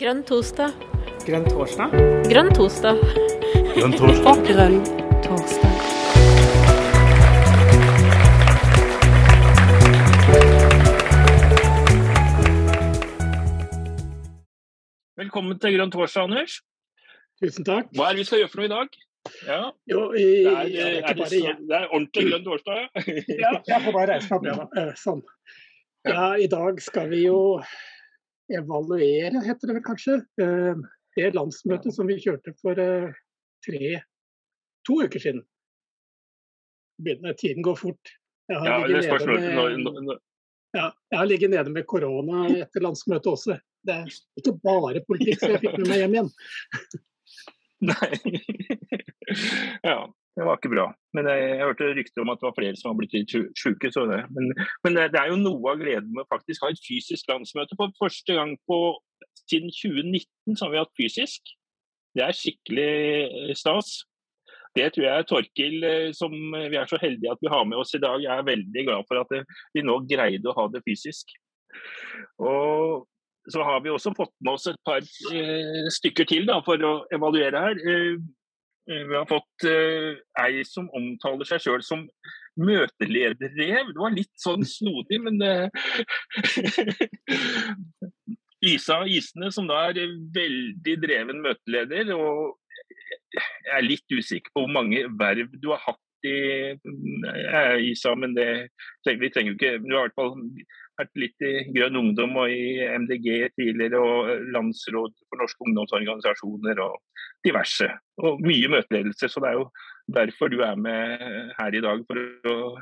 Grønn torsdag. Grønn torsdag? Grønn torsdag. Grønn torsdag. Grønn torsdag. Velkommen til Grønn torsdag, Anders. Tusen takk. Hva er det vi skal gjøre for noe i dag? Ja, Jo, i, det er, ja, det er er det, bare så, det er ordentlig grønn torsdag, ja. Ja, jeg får bare reise meg opp, jeg. Eh, Sånn. Ja, I dag skal vi jo evaluere, heter det vel kanskje, eh, det landsmøtet som vi kjørte for eh, tre, to uker siden. Begynner, tiden går fort. Jeg har, ja ligget nede med, ja, jeg har ligget nede med korona etter landsmøtet også. Det er ikke bare politikk, så jeg fikk med meg hjem igjen. Nei. ja, det var ikke bra. Men jeg, jeg hørte rykter om at det var flere som var blitt litt sjuke. Men, men det, er jo noe av gleden med å faktisk ha et fysisk landsmøte. For første gang på, siden 2019 så har vi hatt fysisk. Det er skikkelig eh, stas. Det tror jeg Torkil, eh, som vi er så heldige at vi har med oss i dag, er veldig glad for at eh, vi nå greide å ha det fysisk. Og så har vi også fått med oss et par eh, stykker til da, for å evaluere her. Eh, vi har fått uh, ei som omtaler seg sjøl som møtelederrev. Det var litt sånn snodig, men uh, Isa Isene, som da er veldig dreven møteleder. og Jeg er litt usikker på hvor mange verv du har hatt i Isa, men det, vi trenger jo ikke Du har i hvert fall vært litt i Grønn Ungdom og i MDG tidligere, og Landsråd for norske ungdomsorganisasjoner og diverse. Og mye møteledelse, så det er jo derfor du er med her i dag. for å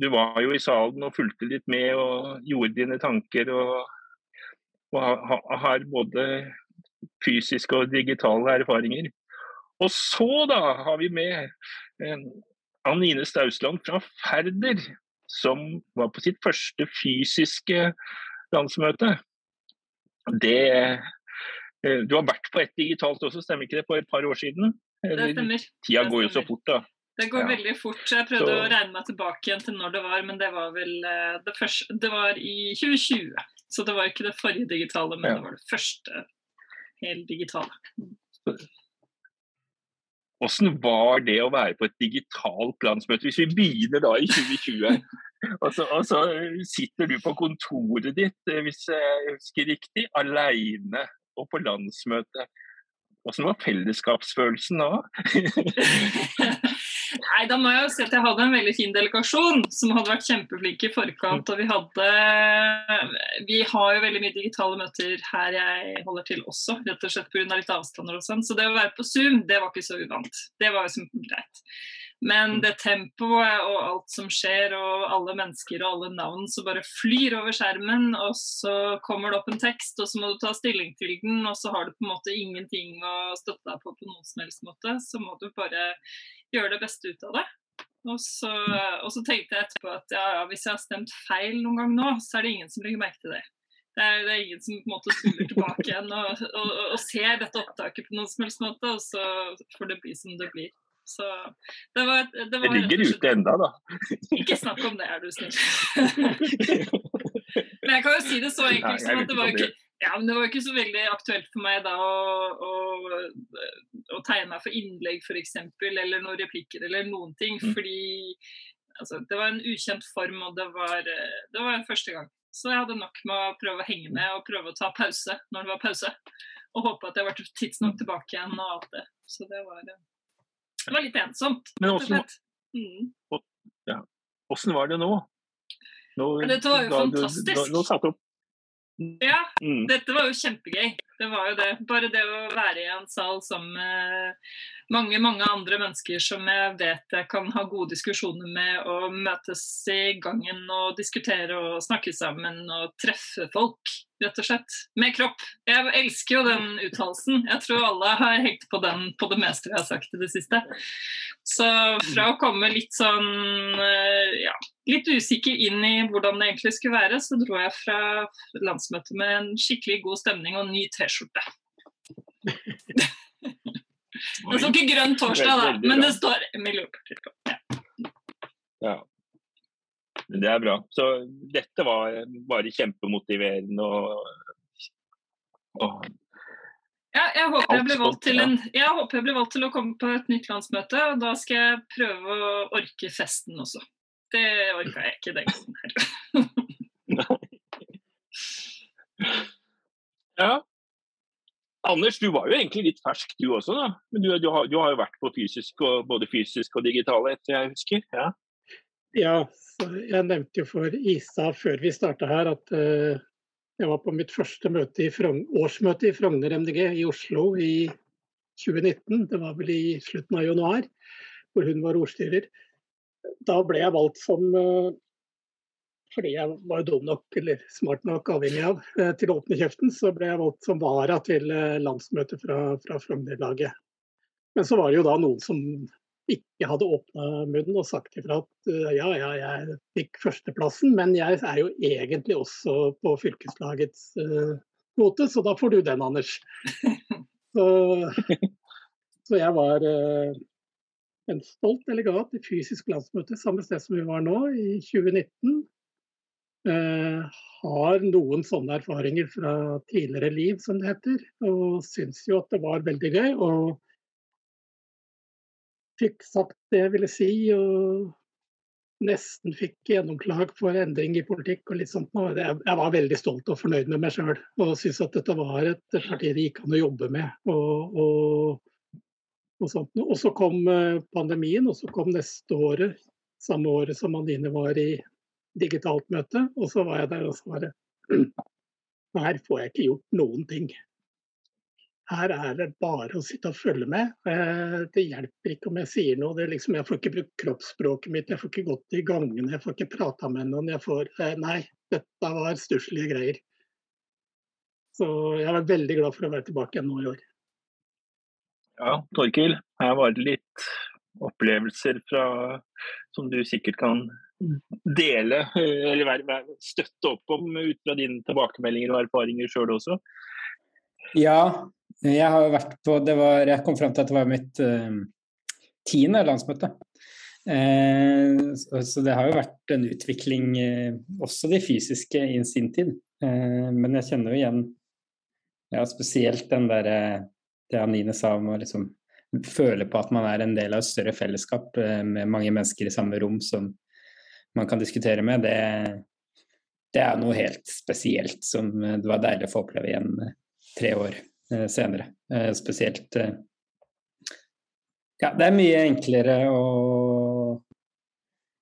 du var jo i salen og fulgte litt med og gjorde dine tanker. Og, og ha- ha- har både fysiske og digitale erfaringer. Og så da har vi med eh, Anine Stausland fra Færder, som var på sitt første fysiske landsmøte. Det eh, Du har vært på ett digitalt også, stemmer ikke det, for et par år siden? Det stemmer. Tida går jo så fort, da. Det går Ja. veldig fort. Jeg prøvde Så- å regne meg tilbake igjen til når det var, men det var vel eh, det første Det var i 2020. Så det var ikke det forrige digitale, men Ja. det var det første helt digitale. Hvordan var det å være på et digitalt landsmøte, hvis vi begynner da i 2020? Og så, og så sitter du på kontoret ditt, eh, hvis jeg husker riktig, alene og på landsmøte. Hvordan var fellesskapsfølelsen da? Nei, da må jeg jo si at jeg hadde en veldig fin delegasjon som hadde vært kjempeflinke i forkant. Og vi hadde Vi har jo veldig mye digitale møter her jeg holder til også, rett og slett pga. litt avstander og sånn. Så det å være på Zoom, det var ikke så uvant. Det var jo som greit. Men det tempoet og alt som skjer, og alle mennesker og alle navn som bare flyr over skjermen, og så kommer det opp en tekst, og så må du ta stilling til den, og så har du på en måte ingenting å støtte deg på på noen som helst måte, så må du bare gjøre det beste ut av det. Og så, og så tenkte jeg etterpå at ja, ja, hvis jeg har stemt feil noen gang nå, så er det ingen som legger merke til det. Det er, det er ingen som på en måte spoler tilbake igjen og, og, og ser dette opptaket på noen som helst måte, og så får det bli som det blir. Så det var, det Det ligger slett- ute enda, da. Ikke snakk om det, er du snill. Men jeg kan jo si det så enkelt som at det var ikke ja, men Det var ikke så veldig aktuelt for meg da å, å, å tegne meg for innlegg f.eks. Eller noen replikker eller noen ting. Mm. Fordi altså, det var en ukjent form, og det var, det var første gang. Så jeg hadde nok med å prøve å henge med og prøve å ta pause når det var pause. Og håpe at jeg var tidsnok tilbake igjen og alt det. Så det var, det var litt ensomt. Men åssen. Mm. ja. var det nå? nå dette var jo da du- fantastisk. da- Nå satte opp Ja, mm. Dette var jo kjempegøy. Det var jo det. Bare det å være i en sal sammen med mange mange andre mennesker som jeg vet jeg kan ha gode diskusjoner med, og møtes i gangen og diskutere og snakke sammen og treffe folk, rett og slett. Med kropp. Jeg elsker jo den uttalelsen. Jeg tror alle har hengt på den på det meste jeg har sagt i det siste. Så fra å komme litt sånn eh, ja, litt usikker inn i hvordan det egentlig skulle være, så dro jeg fra landsmøtet med en skikkelig god stemning og ny T-skjorte. Det står ikke grønn torsdag, da, men det står Miljøpartiet på. Ja. Ja. Det er bra. Så dette var bare kjempemotiverende og, og Ja, jeg håper jeg, blir valgt en, jeg håper jeg blir valgt til å komme på et nytt landsmøte, og da skal jeg prøve å orke festen også. Det orka jeg ikke den gangen her. ja. Anders, du var jo egentlig litt fersk du også, da. Men du, du, har, du har, jo vært på fysisk og, både fysisk og digitale, etter jeg husker? Ja, ja jeg nevnte jo for Isa før vi starta her at uh, jeg var på mitt første i årsmøte i Frogner MDG i Oslo i 2019. Det var vel i slutten av januar, hvor hun var ordstyrer. Da ble jeg valgt som eh, fordi jeg var dum nok, eller smart nok, avhengig av, eh, til å åpne kjeften, så ble jeg valgt som vara til eh, landsmøtet fra, fra Frogner-laget. Men så var det jo da noen som ikke hadde åpna munnen og sagt ifra at uh, ja, ja, jeg fikk førsteplassen, men jeg er jo egentlig også på fylkeslagets uh, kvote, så da får du den, Anders. så, så, jeg var uh, en stolt delegat i fysisk landsmøte samme sted som vi var nå, i 2019. har noen sånne erfaringer fra tidligere liv, som det heter, og syns jo at det var veldig gøy. og fikk sagt det jeg ville si, og nesten fikk gjennomklag for endring i politikk og litt sånt. Jeg var veldig stolt og fornøyd med meg sjøl og syntes at dette var et parti det gikk an å jobbe med. Og, og, og, sånt. og så kom eh, pandemien, og så kom neste året, samme året som Anine var i digitalt møte, og så var jeg der og svaret. Her får jeg ikke gjort noen ting. Her er det bare å sitte og følge med. Eh, det hjelper ikke om jeg sier noe. Liksom, jeg får ikke brukt kroppsspråket mitt, jeg får ikke gått i gangene, jeg får ikke prata med noen. Får, eh, nei, dette var stusslige greier. Så jeg er veldig glad for å være tilbake igjen nå i år. Ja, Torkil, her var det litt opplevelser fra, som du sikkert kan dele, eller eller støtte opp om ut fra dine tilbakemeldinger og erfaringer sjøl også? Ja, jeg har jo vært på det var, Jeg kom fram til at det var mitt uh, tiende landsmøte. Uh, så, så, det har jo vært en utvikling, uh, også de fysiske, i sin tid. men jeg kjenner jo igjen ja, spesielt den derre det Anine sa om å liksom føle på at man er en del av et større fellesskap med mange mennesker i samme rom som man kan diskutere med, det, det er noe helt spesielt som det var deilig å få oppleve igjen tre år Eh, senere. Eh, spesielt eh, Ja, det er mye enklere å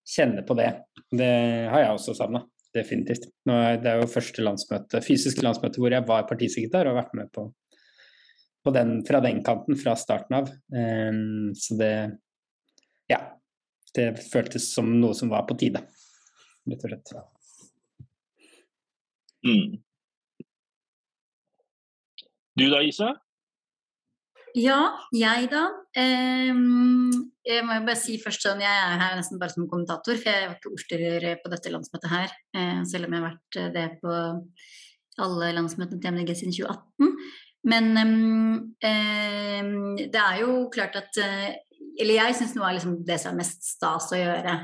kjenne på det. Det har jeg også savna, definitivt. Det er jo første landsmøte, fysiske landsmøte hvor jeg var partisekretær og har vært med på, på den, fra den kanten fra starten av. Så det Ja. Det føltes som noe som var på tide, rett og slett. Mm. Du da, Isa? Ja, jeg da. Um, jeg må jo bare si først sånn, Jeg er her nesten bare som kommentator, for jeg var ikke ordstyrer på dette landsmøtet her. Uh, selv om jeg har vært det på alle landsmøtene til MDG siden 2018. Men um, um, det er jo klart at uh, Eller jeg syns noe av liksom det som er mest stas å gjøre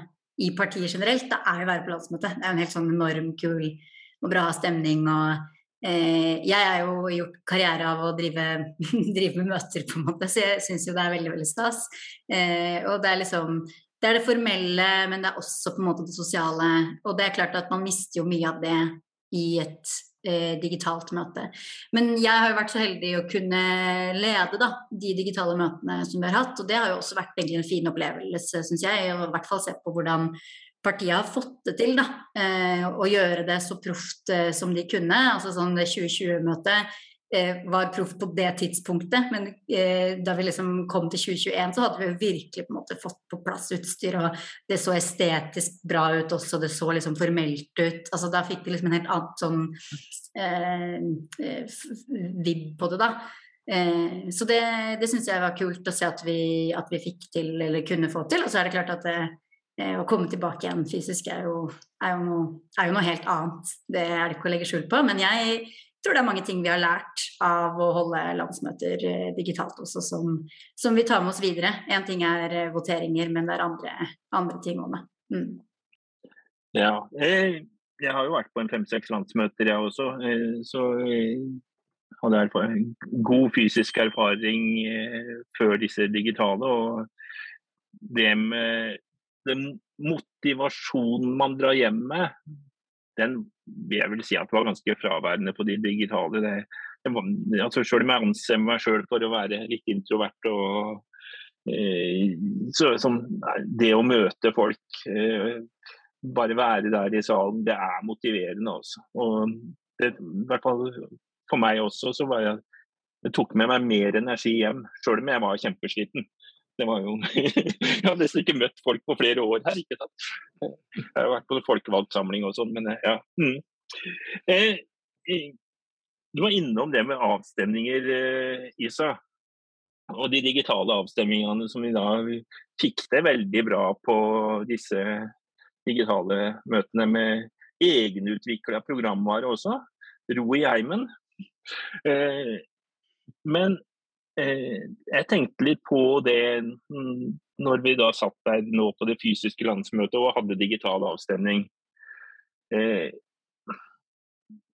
i partiet generelt, det er å være på landsmøtet. Det er en helt sånn enorm kul og bra stemning. og Eh, jeg er jo gjort karriere av å drive, drive med møter, på en måte, så jeg syns jo det er veldig veldig stas. Eh, og det er liksom det er det formelle, men det er også på en måte det sosiale. Og det er klart at man mister jo mye av det i et eh, digitalt møte. Men jeg har jo vært så heldig å kunne lede da, de digitale møtene som vi har hatt. Og det har jo også vært egentlig en fin opplevelse, syns jeg. Og i hvert fall se på hvordan partiet har fått det til, da. Eh, å gjøre det så proft eh, som de kunne. Altså sånn det 2020-møtet eh, var proff på det tidspunktet, men eh, da vi liksom kom til 2021, så hadde vi virkelig på en måte fått på plass utstyr, og det så estetisk bra ut også, det så liksom formelt ut. Altså da fikk vi liksom en helt annen sånn eh, eh, vibb på det, da. Eh, så det, det syns jeg var kult å se at vi, at vi, fikk til, eller kunne få til. Og så er det klart at det, Eh, å komme tilbake igjen fysisk er jo, er, jo noe, er jo, noe, helt annet. Det er det ikke å legge skjul på. Men jeg tror det er mange ting vi har lært av å holde landsmøter eh, digitalt også, som, som vi tar med oss videre. Én ting er eh, voteringer, men det er andre, andre ting òg, mm. Ja, jeg, jeg, har jo vært på en fem-seks landsmøter, jeg også. Så jeg hadde erfaring, god fysisk erfaring eh, før disse digitale. Og det med den motivasjonen man drar hjem med, den vil jeg vel si at var ganske fraværende på de digitale. Det, det var, altså selv om jeg anser meg sjøl for å være litt introvert og eh, så, sånn, Det å møte folk, eh, bare være der i salen, det er motiverende. Også. Og det, I hvert fall for meg også, så var jeg, det tok med meg mer energi hjem, sjøl om jeg var kjempesliten. Det var jo Jeg har nesten ikke møtt folk på flere år her. ikke sant? Jeg har vært på folkevalgtsamling og sånn, men ja. Mm. Eh, du var innom det med avstemninger, eh, Isa. Og de digitale avstemningene som vi da fikk det veldig bra på disse digitale møtene med egenutvikla programvare også. Ro i heimen. Eh, men eh, jeg tenkte litt på det når vi da satt der nå på det fysiske landsmøtet og hadde digital avstemning. Eh,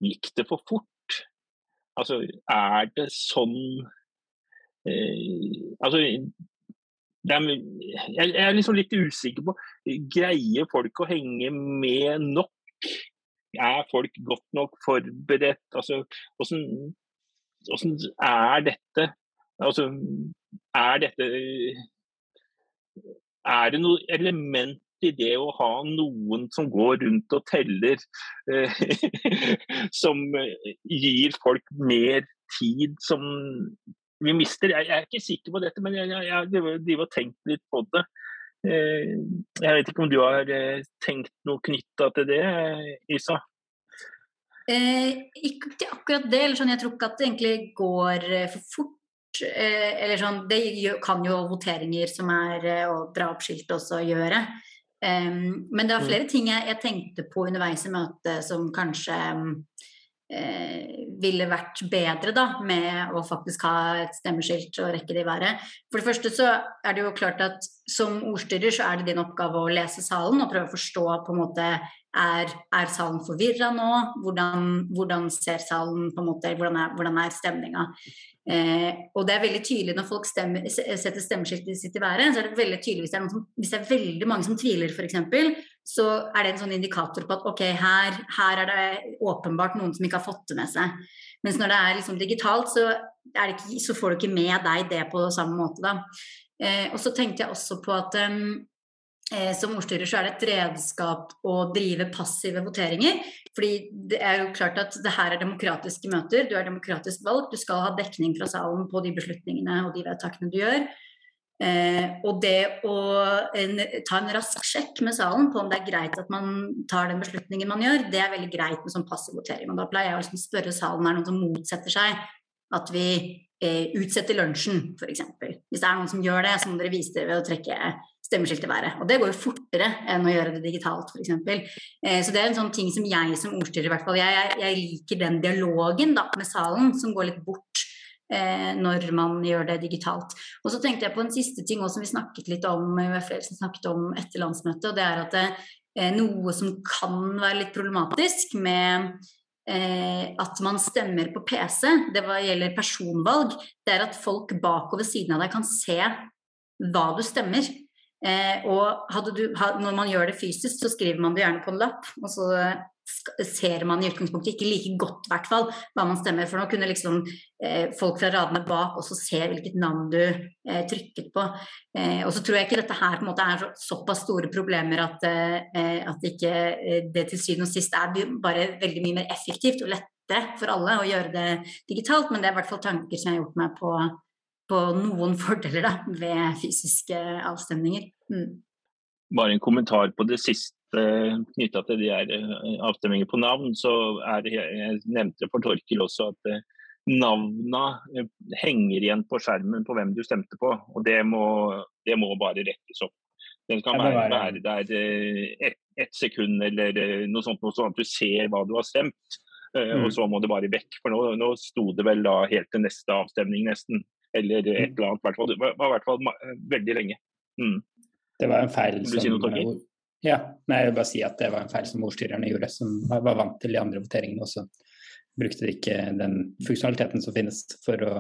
gikk det for fort? Altså, er det sånn Altså er, jeg er liksom litt usikker på Greier folk å henge med nok? Er folk godt nok forberedt? Altså, hvordan, hvordan er dette? Altså, er dette Er det noe element i det å ha noen som går rundt og teller, eh, som gir folk mer tid som vi mister? Jeg, er ikke sikker på dette, men jeg, jeg, tenkt litt på det. Eh, jeg vet ikke om du har eh, tenkt noe knytta til det, Isa? Eh, ikke akkurat det. eller sånn, Jeg tror ikke at det egentlig går eh, for fort. Eh, eller sånn, Det kan jo voteringer som er å dra opp skilt også gjøre. Um, men det var mm. flere ting jeg, jeg, tenkte på underveis i møtet som kanskje eh, ville vært bedre da, med å faktisk ha et stemmeskilt og rekke det i været. For det første så er det jo klart at som ordstyrer så er det din oppgave å lese salen og prøve å forstå på en måte er, er salen forvirra nå? Hvordan, hvordan, ser salen på en måte, hvordan er, hvordan er stemninga? Eh, og det er veldig tydelig når folk stemmer, setter stemmeskiltet sitt i været, så er det veldig tydelig hvis det er, som, hvis det er veldig mange som tviler f.eks., så er det en sånn indikator på at ok, her, her, er det åpenbart noen som ikke har fått det med seg. Mens når det er liksom digitalt, så, ikke, så, får du ikke med deg det på samme måte. Da. Eh, og så tenkte jeg også på at um, som ordstyrer så er det et redskap å drive passive voteringer. Fordi det er jo klart at det her er demokratiske møter, du er demokratisk valgt, du skal ha dekning fra salen på de beslutningene og de vedtakene du gjør. Eh, og det å en, ta en rask sjekk med salen på om det er greit at man tar den beslutningen man gjør, det er veldig greit med sånn passiv votering. Og da pleier jeg å liksom spørre salen er det noen som motsetter seg at vi eh, utsetter lunsjen, f.eks. Hvis det er noen som gjør det, så må dere vise det ved å trekke stemmeskiltet i været. Og det går jo fortere enn å gjøre det digitalt, f.eks. Eh, så det er en sånn ting som jeg som ordstyrer i hvert fall, jeg, jeg, liker den dialogen da, med salen som går litt bort eh, når man gjør det digitalt. Og så tenkte jeg på en siste ting også, som vi snakket litt om, flere som snakket om etter landsmøtet, og det er at eh, noe som kan være litt problematisk med eh, at man stemmer på PC, det hva gjelder personvalg, det er at folk bak og ved siden av deg kan se hva du stemmer. Eh, og du, når man gjør det fysisk, så skriver man det gjerne på en lapp. Og så ser man i utgangspunktet ikke like godt hvert fall, hva man stemmer. For nå kunne liksom eh, folk fra radene bak også se hvilket navn du eh, trykket på. Eh, og så tror jeg ikke dette her på en måte er så, såpass store problemer at, eh, at ikke eh, det til syvende og sist er bare veldig mye mer effektivt og lettere for alle å gjøre det digitalt. Men det er i hvert fall tanker som jeg har gjort meg på, på noen fordeler da, ved fysiske avstemninger. Mm. Bare en kommentar på det siste knytta til de her eh, avstemninger på navn, så er det, jeg nevnte for Torkil også at eh, navna eh, henger igjen på skjermen på hvem du stemte på. Og det må, det må bare rettes opp. Den kan være, være der ett et sekund eller noe sånt, sånn at du ser hva du har stemt. Mm. Og så må det bare vekk. For nå, nå sto det vel da helt til neste avstemning, nesten. Eller et mm. eller annet. Hvert fall, Det var i hvert fall veldig lenge. Mm. Det var en feil som, si ja, nei, jeg vil bare si at det var en feil som ordstyrerne gjorde, som var vant til de andre voteringene også. brukte de ikke den funksjonaliteten som finnes for å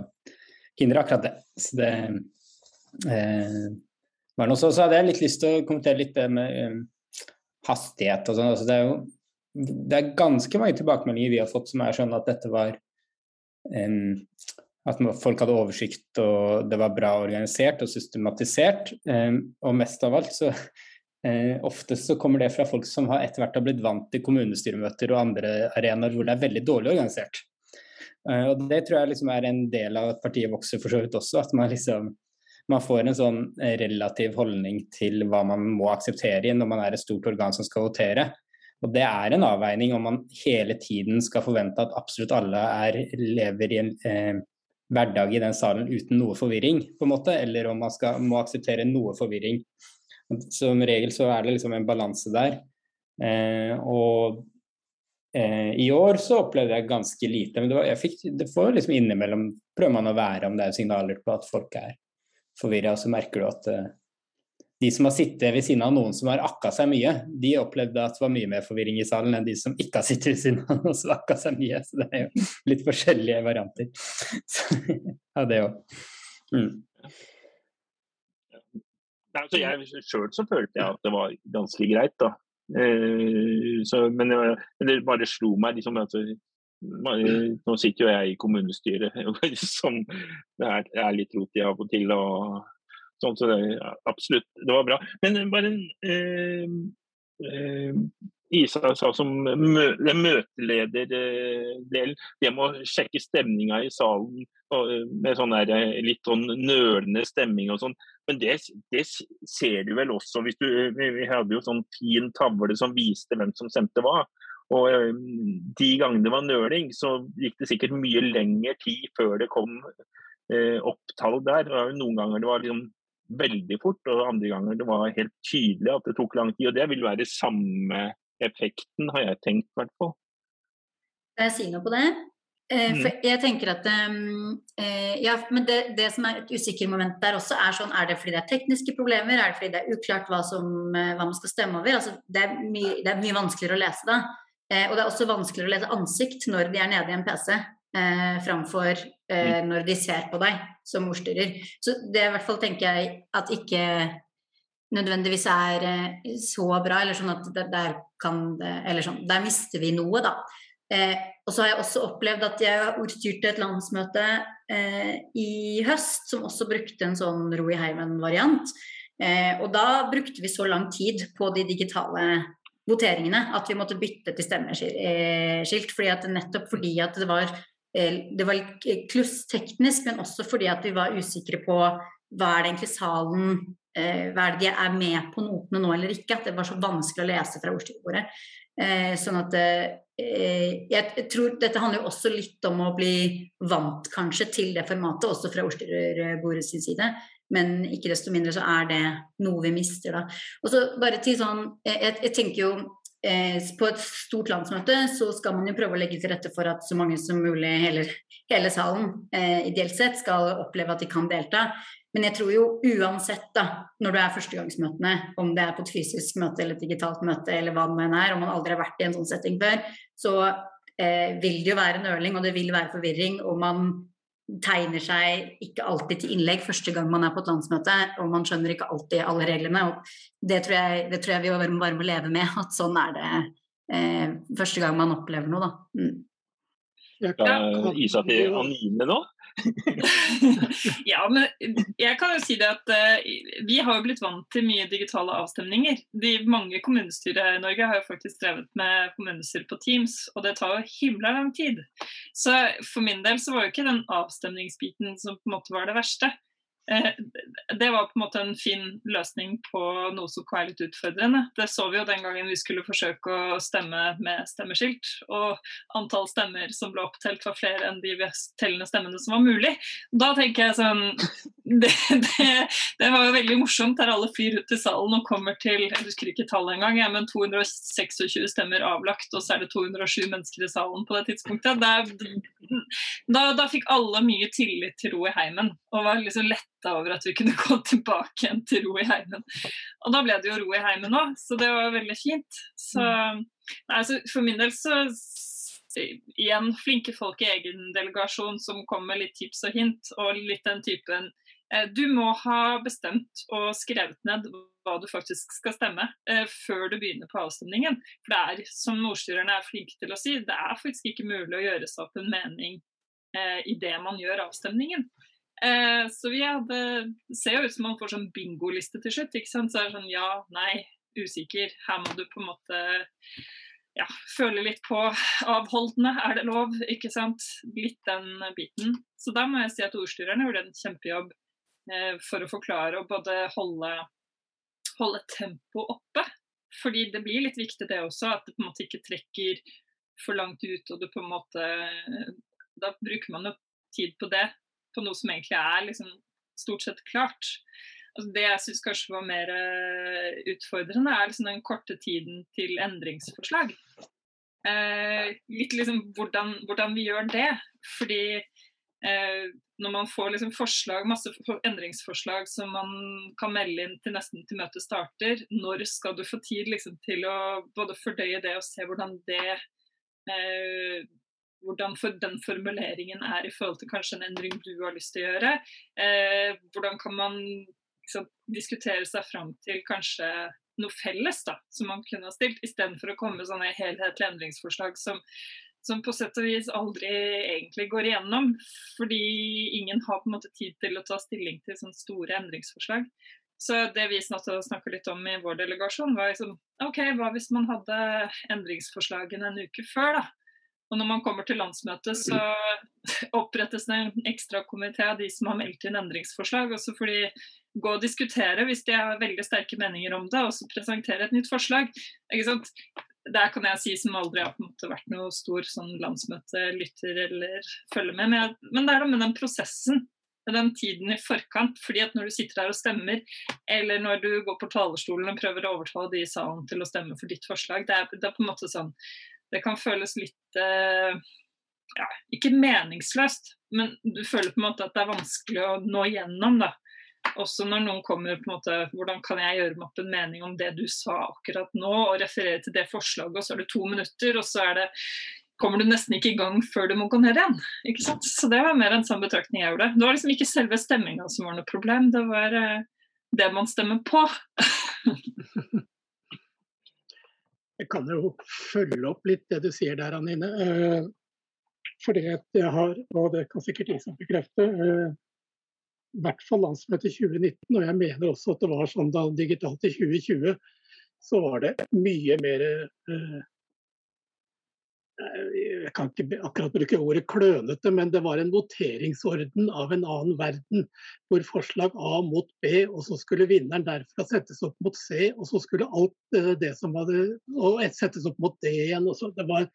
hindre akkurat det. Så det eh, var noe så, så hadde jeg litt lyst til å kommentere litt det med um, hastighet og sånn. Altså, det er jo det er ganske mange tilbakemeldinger vi har fått som er sånn at dette var um, At folk hadde oversikt og det var bra organisert og systematisert. Um, og mest av alt så uh, oftest så kommer det fra folk som har etter hvert har blitt vant til kommunestyremøter og andre arenaer hvor det er veldig dårlig organisert. Uh, og det tror jeg liksom er en del av at partiet vokser for så vidt også. At man liksom man får en sånn relativ holdning til hva man må akseptere når man er et stort organ som skal votere. Og Det er en avveining om man hele tiden skal forvente at absolutt alle er, lever i en eh, hverdag i den salen uten noe forvirring, på en måte, eller om man skal, må akseptere noe forvirring. Som regel så er det liksom en balanse der. Eh, og eh, i år så opplevde jeg ganske lite, men det, var, fikk, det får liksom innimellom prøver man å være om det er signaler på at folk er forvirra, så merker du at eh, de som har sittet ved siden av noen som har akka seg mye, de opplevde at det var mye mer forvirring i salen enn de som ikke har sittet ved siden av noen som akka seg mye. Så det er jo litt forskjellige varianter av det òg. Mm. Altså, jeg sjøl så følte jeg at det var ganske greit, da. Eh, så, men det bare slo meg liksom altså, nå sitter jo jeg i kommunestyret, som det er, er litt rot i av og til. og Sånn, så det, absolutt, det var bra. Men bare en eh, eh, Isa sa som mø, møteleder-del, det med å sjekke stemninga i salen og, med sånn der, eh, litt sånn nølende stemming og sånn. Men det, det, ser du vel også hvis du Vi hadde jo sånn fin tavle som viste hvem som stemte hva. Og eh, de gangene det var nøling, så gikk det sikkert mye lengre tid før det kom eh, opp tall der. Noen ganger det var liksom veldig fort, og andre ganger det var helt tydelig at det tok lang tid. og Det vil være samme effekten, har jeg tenkt i hvert fall. Jeg si noe på det? Eh, for mm. jeg tenker at um, eh, ja, men det, det, som er et usikker moment der også, er sånn Er det fordi det er tekniske problemer? Er det fordi det er uklart hva, som, eh, hva man skal stemme over? Altså, det, er mye, det, er mye vanskeligere å lese da. Eh, og det er også vanskeligere å lese ansikt når de er nede i en PC eh, framfor eh, mm. når de ser på deg som ordstyrer. Så det i hvert fall tenker jeg at ikke nødvendigvis er eh, så bra, eller sånn at der, kan det Eller sånn, der mister vi noe, da. Eh, og så har jeg også opplevd at jeg ordstyrte et landsmøte eh, i høst som også brukte en sånn ro i heimen-variant. Eh, og da brukte vi så lang tid på de digitale voteringene at vi måtte bytte til stemmeskilt. fordi at nettopp fordi at det var det var litt kluss teknisk, men også fordi at vi var usikre på hva er det egentlig salen eh, Hva er det de er med på notene nå eller ikke? At det var så vanskelig å lese fra ordstyrbordet. Eh, sånn at jeg tror Dette handler jo også litt om å bli vant kanskje til det formatet, også fra ordstyrebordet sin side. Men ikke desto mindre så er det noe vi mister da. Og så bare til sånn jeg, jeg tenker jo Eh, på et stort landsmøte så skal man jo prøve å legge til rette for at så mange som mulig, hele, hele salen eh, ideelt sett, skal oppleve at de kan delta. Men jeg tror jo uansett, da, når du er førstegangsmøtene, om det er på et fysisk møte eller et digitalt møte eller hva det nå er, om man aldri har vært i en sånn setting før, så eh, vil det jo være nøling og det vil være forvirring. Og man tegner seg ikke alltid til innlegg første gang man er på et landsmøte, og man skjønner ikke alltid alle reglene. og Det tror jeg, det tror jeg vi bare må leve med, at sånn er det eh, første gang man opplever noe. da. Mm. Skal Isa til Anine nå? ja, men jeg kan jo si det at uh, vi har jo blitt vant til mye digitale avstemninger. De Mange kommunestyrer i Norge har jo faktisk drevet med kommunestyre på Teams, og det tar jo himla lang tid. Så for min del så var jo ikke den avstemningsbiten som på en måte var det verste. Eh, det var på en måte en fin løsning på noe som var litt utfordrende. Det så vi jo den gangen vi skulle forsøke å stemme med stemmeskilt. Og antall stemmer som ble opptelt var flere enn de tellende stemmene som var mulig. Da tenker jeg sånn Det, det, det var jo veldig morsomt der alle flyr ut i salen og kommer til jeg husker ikke tallet engang, ja, men 226 stemmer avlagt, og så er det 207 mennesker i salen på det tidspunktet. Der, da, da fikk alle mye tillit til ro i heimen og var liksom lett letta over at vi kunne gå tilbake igjen til ro i heimen. Og da ble det jo ro i heimen òg, så det var veldig fint. Så nei, så for min del så igjen flinke folk i egen delegasjon som kommer med litt tips og hint, og litt den typen Du må ha bestemt og skrevet ned hva du faktisk skal stemme, eh, før du begynner på avstemningen. For det er, som ordstyrerne er flinke til å si, det er faktisk ikke mulig å gjøre seg opp en mening eh, idet man gjør avstemningen. Eh, så vi hadde Det ser jo ut som man får sånn bingoliste til slutt. ikke sant? Så er det sånn ja, nei, usikker. Her må du på en måte ja, føle litt på avholdende, er det lov? Ikke sant? Litt den biten. Så da må jeg si at ordstyrerne gjorde en kjempejobb eh, for å forklare og både holde, holde tempoet oppe. Fordi det blir litt viktig det også, at det på en måte ikke trekker for langt ut. og du på en måte, Da bruker man jo tid på det, på noe som egentlig er liksom stort sett klart. Altså det jeg syns kanskje var mer uh, utfordrende, er liksom den korte tiden til endringsforslag. Eh, litt liksom hvordan, hvordan, vi gjør det. Fordi når man får liksom forslag, masse endringsforslag som man kan melde inn til nesten til møtet starter, når skal du få tid liksom til å både fordøye det og se hvordan det hvordan for den formuleringen er i forhold til kanskje en endring du har lyst til å gjøre. Eh, hvordan kan man liksom, diskutere seg fram til kanskje noe felles da, som man kunne ha stilt, istedenfor å komme med sånne helhetlige endringsforslag som, som på sett og vis aldri egentlig går igjennom, fordi ingen har på en måte tid til å ta stilling til sånne store endringsforslag. Så det vi snakka litt om i vår delegasjon, var liksom OK, hva hvis man hadde endringsforslagene en uke før, da? Og når man kommer til landsmøtet, så opprettes det en ekstra komité av de som har meldt inn endringsforslag. Og så får de gå og diskutere hvis de har veldig sterke meninger om det, og så presentere et nytt forslag. Ikke sant? Der kan jeg si som aldri har på en måte vært noe stor sånn landsmøtelytter eller følger med. Men, men det er da med den prosessen, med den tiden i forkant. fordi at når du sitter der og stemmer, eller når du går på talerstolen og prøver å overtale de i salen til å stemme for ditt forslag, det er, det er på en måte sånn det kan føles litt eh, ja, ikke meningsløst, men du føler på en måte at det er vanskelig å nå gjennom. da. Også når noen kommer på en måte, Hvordan kan jeg gjøre meg opp en mening om det du sa akkurat nå, og referere til det forslaget, og så er det to minutter, og så det, kommer du nesten ikke i gang før du må gå ned igjen. ikke sant? Så det var mer en sånn betraktning jeg gjorde. Det var liksom ikke selve stemminga som var noe problem, det var eh, det man stemmer på. Jeg kan jo følge opp litt det du sier der, Anine. Eh, fordi jeg har, og det kan sikkert Isak bekrefte, eh, i hvert fall landsmøtet 2019, og jeg mener også at det var sånn da digitalt i 2020, så var det mye mer eh, jeg kan ikke akkurat bruke ordet klønete, men det var en voteringsorden av en annen verden. Hvor forslag A mot B, og så skulle vinneren derfra settes opp mot C. Og så skulle alt eh, det som hadde og settes opp mot D igjen. Så, var,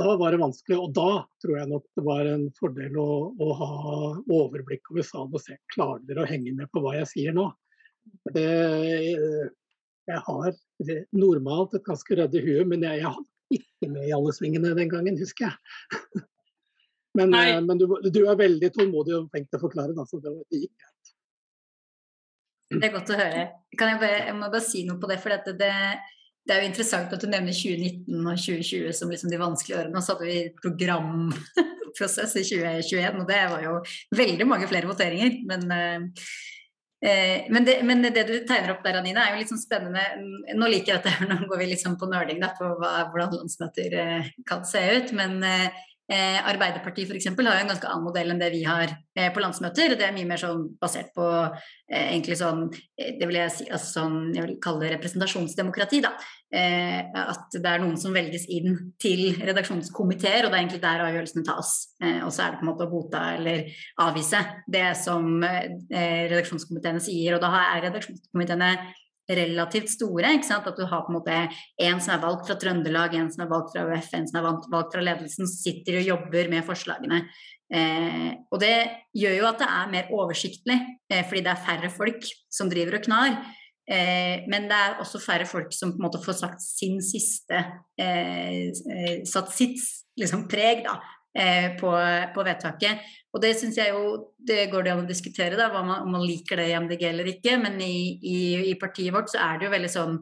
da var det vanskelig. Og da tror jeg nok det var en fordel å, å ha overblikk over salen og se. Klarer dere å henge med på hva jeg sier nå? Det, jeg har normalt et ganske ryddig hue, men jeg, jeg ikke med i alle svingene den gangen, husker jeg. Men, eh, men du, du, er veldig tålmodig og flink til å forklare, da, så det, det gikk greit. Det er godt å høre. Jeg, bare, jeg, må bare si noe på det. for det, det, det, er jo interessant at du nevner 2019 og 2020 som liksom de vanskelige årene. Og så hadde vi programprosess i 2021, og det var jo veldig mange flere voteringer. Men uh, Eh, men det, men det, du tegner opp der, Anine, er jo litt sånn spennende. Nå liker jeg dette, nå går vi liksom på nerding da, på hva, hvordan landsmøter eh, kan se ut. Men eh, eh Arbeiderpartiet f.eks. har jo en ganske annen modell enn det vi har eh, på landsmøter. Det er mye mer sånn basert på eh, egentlig sånn Det vil jeg si altså sånn, jeg vil kalle representasjonsdemokrati. da. Eh, at det er noen som velges inn til redaksjonskomiteer, og det er egentlig der avgjørelsene tas. Eh, og så er det på en måte å godta eller avvise det som eh, redaksjonskomiteene sier. Og da er redaksjonskomiteene relativt store. ikke sant? At du har på en måte en som er valgt fra Trøndelag, en som er valgt fra UF, en som er valgt fra ledelsen, sitter og jobber med forslagene. Eh, og det gjør jo at det er mer oversiktlig, eh, fordi det er færre folk som driver og knar. Eh, men det er også færre folk som på en måte får sagt sin siste eh, eh Satt sitt liksom, preg da, eh, på, på, vedtaket. Og det syns jeg jo det går det an å diskutere, da, om man liker det i MDG eller ikke. Men i, i, i, partiet vårt så er det jo veldig sånn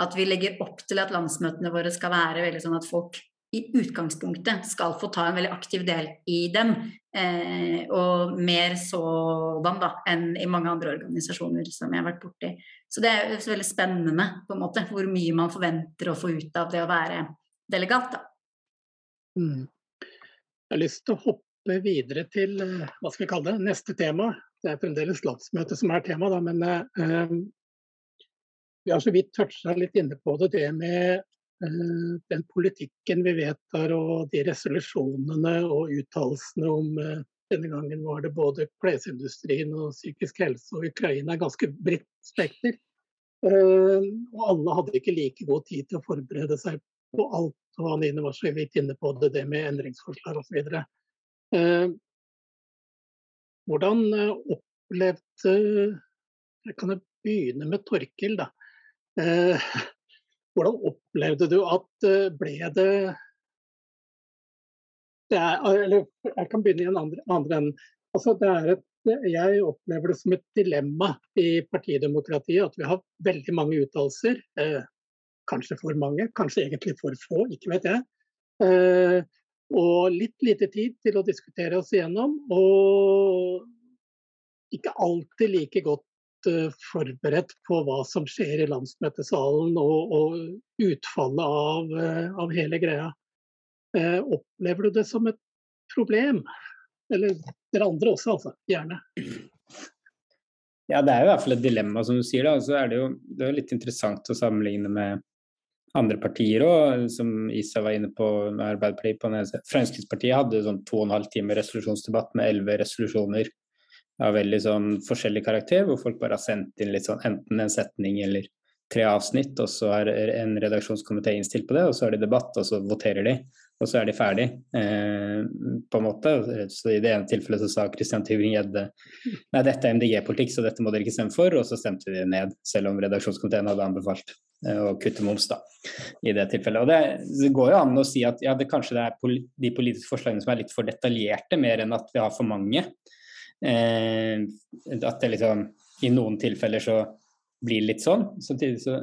at vi legger opp til at landsmøtene våre skal være veldig sånn at folk i utgangspunktet skal få ta en veldig aktiv del i dem. Eh, og mer sådan da, enn i mange andre organisasjoner som jeg har vært borti. Så det er jo veldig spennende på en måte, hvor mye man forventer å få ut av det å være delegat. Da. Mm. Jeg har lyst til å hoppe videre til eh, hva skal vi kalle det, neste tema. Det er fremdeles landsmøtet som er tema, da, men eh, vi har så vidt toucha litt inne på det, det med Eh, den politikken vi vedtar og de resolusjonene og uttalelsene om eh, denne gangen var det både klesindustrien og psykisk helse og Ukraina ganske bredt spekter. Eh, og alle hadde ikke like god tid til å forberede seg på alt. Og Anine var så vidt inne på det, det med endringsforslag osv. Hvordan opplevde Jeg kan begynne med Torkil, da. Hvordan opplevde du at eh, ble det, det er, eller Jeg kan begynne i en andre, andre enden. Altså, det er et, jeg opplever det som et dilemma i partidemokratiet at vi har veldig mange uttalelser. Eh, kanskje for mange, kanskje egentlig for få, ikke vet jeg. Eh, og litt lite tid til å diskutere oss igjennom. Og ikke alltid like godt Eh, forberedt på hva som skjer i landsmøtesalen og, og utfallet av, eh, av, hele greia. Eh, opplever du det som et problem? Eller dere andre også, altså. Gjerne. Ja, det er jo i hvert fall et dilemma, som du sier. da, så er Det jo det er litt interessant å sammenligne med andre partier òg, som Isa var inne på med Arbeiderpartiet. på den Fremskrittspartiet hadde sånn to og en halv time resolusjonsdebatt med elleve resolusjoner av veldig sånn forskjellig karakter, hvor folk bare har sendt inn litt sånn enten en setning eller tre avsnitt, og så er en redaksjonskomité innstilt på det, og så er det debatt, og så voterer de, og så er de ferdig, eh, på en måte. Så i det ene tilfellet så sa Christian Tybring-Gjedde nei, dette er MDG-politikk, så dette må dere ikke stemme for, og så stemte de ned, selv om redaksjonskomiteen hadde anbefalt å kutte moms, da, i det tilfellet. Og det, det går jo an å si at ja, det kanskje det er poli de politiske forslagene som er litt for detaljerte, mer enn at vi har for mange. Eh, at det liksom I noen tilfeller så blir det litt sånn. Samtidig så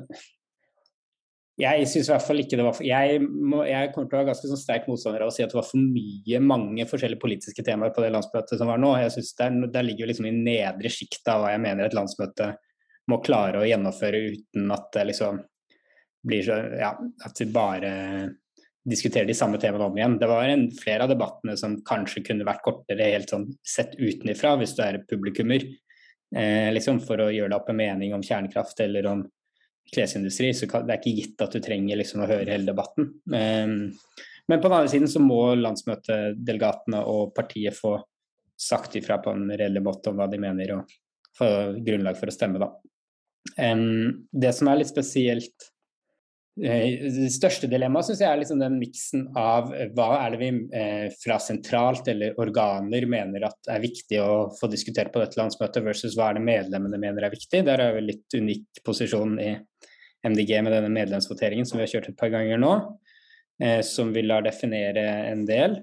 Jeg syns i hvert fall ikke det var for, jeg, må, jeg kommer til å være ganske sånn sterk motstander av å si at det var for mye mange forskjellige politiske temaer på det landsmøtet som var nå. Jeg synes Der, der ligger liksom i nedre sjikt av hva jeg mener et landsmøte må klare å gjennomføre uten at det liksom blir så Ja, at vi bare diskuterer de samme temaene om igjen. Det var en, flere av debattene som kanskje kunne vært kortere, helt sånn sett utenifra, hvis du er publikummer. Eh, liksom for å gjøre deg opp en mening om kjernekraft eller om klesindustri, så kan, det er ikke gitt at du trenger liksom å høre hele debatten. Eh, men på den andre siden så må landsmøtedelegatene og partiet få sagt ifra på en reell måte om hva de mener, og få grunnlag for å stemme, da. Eh, det som er litt spesielt det største dilemmaet syns jeg er liksom den miksen av eh, hva er det vi eh, fra sentralt eller organer mener at er viktig å få diskutert på dette landsmøtet, versus hva er det medlemmene mener er viktig. Der er vi litt unik posisjon i MDG med denne medlemsvoteringen som vi har kjørt et par ganger nå, som vi lar definere en del.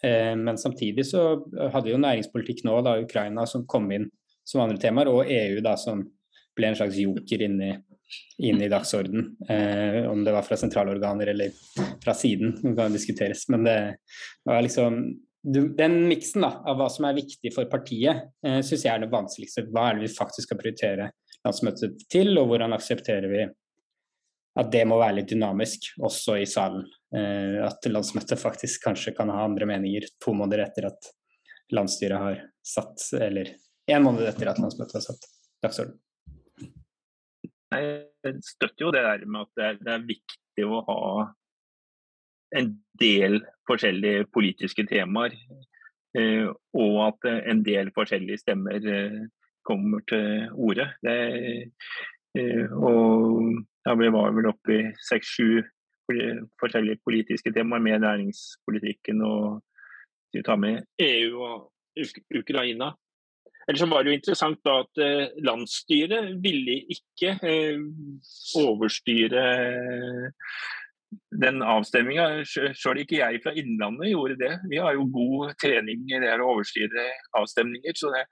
men samtidig så hadde vi jo næringspolitikk nå, da Ukraina som kom inn som andre temaer, og EU da som ble en slags joker inni inn i dagsorden. Eh, om det var fra sentralorganer eller fra siden, det kan diskuteres. Men det var liksom Den miksen av hva som er viktig for partiet, eh, syns jeg er det vanskeligste. Hva er det vi faktisk skal prioritere landsmøtet til, og hvordan aksepterer vi at det må være litt dynamisk også i salen. Eh, at landsmøtet faktisk kanskje kan ha andre meninger to måneder etter at landsstyret har satt, eller én måned etter at landsmøtet har satt dagsorden. Jeg støtter jo det der med at det er, viktig å ha en del forskjellige politiske temaer. Eh, og at en del forskjellige stemmer eh, kommer til orde. Eh, og ja, vi var vel oppe i seks-sju forskjellige politiske temaer med næringspolitikken og vi tar med EU og Ukraina. Eller så var det jo interessant da at eh, landsstyret ville ikke eh, overstyre den avstemminga. Sjøl ikke jeg fra Innlandet gjorde det. Vi har jo god trening i det å overstyre avstemninger. så det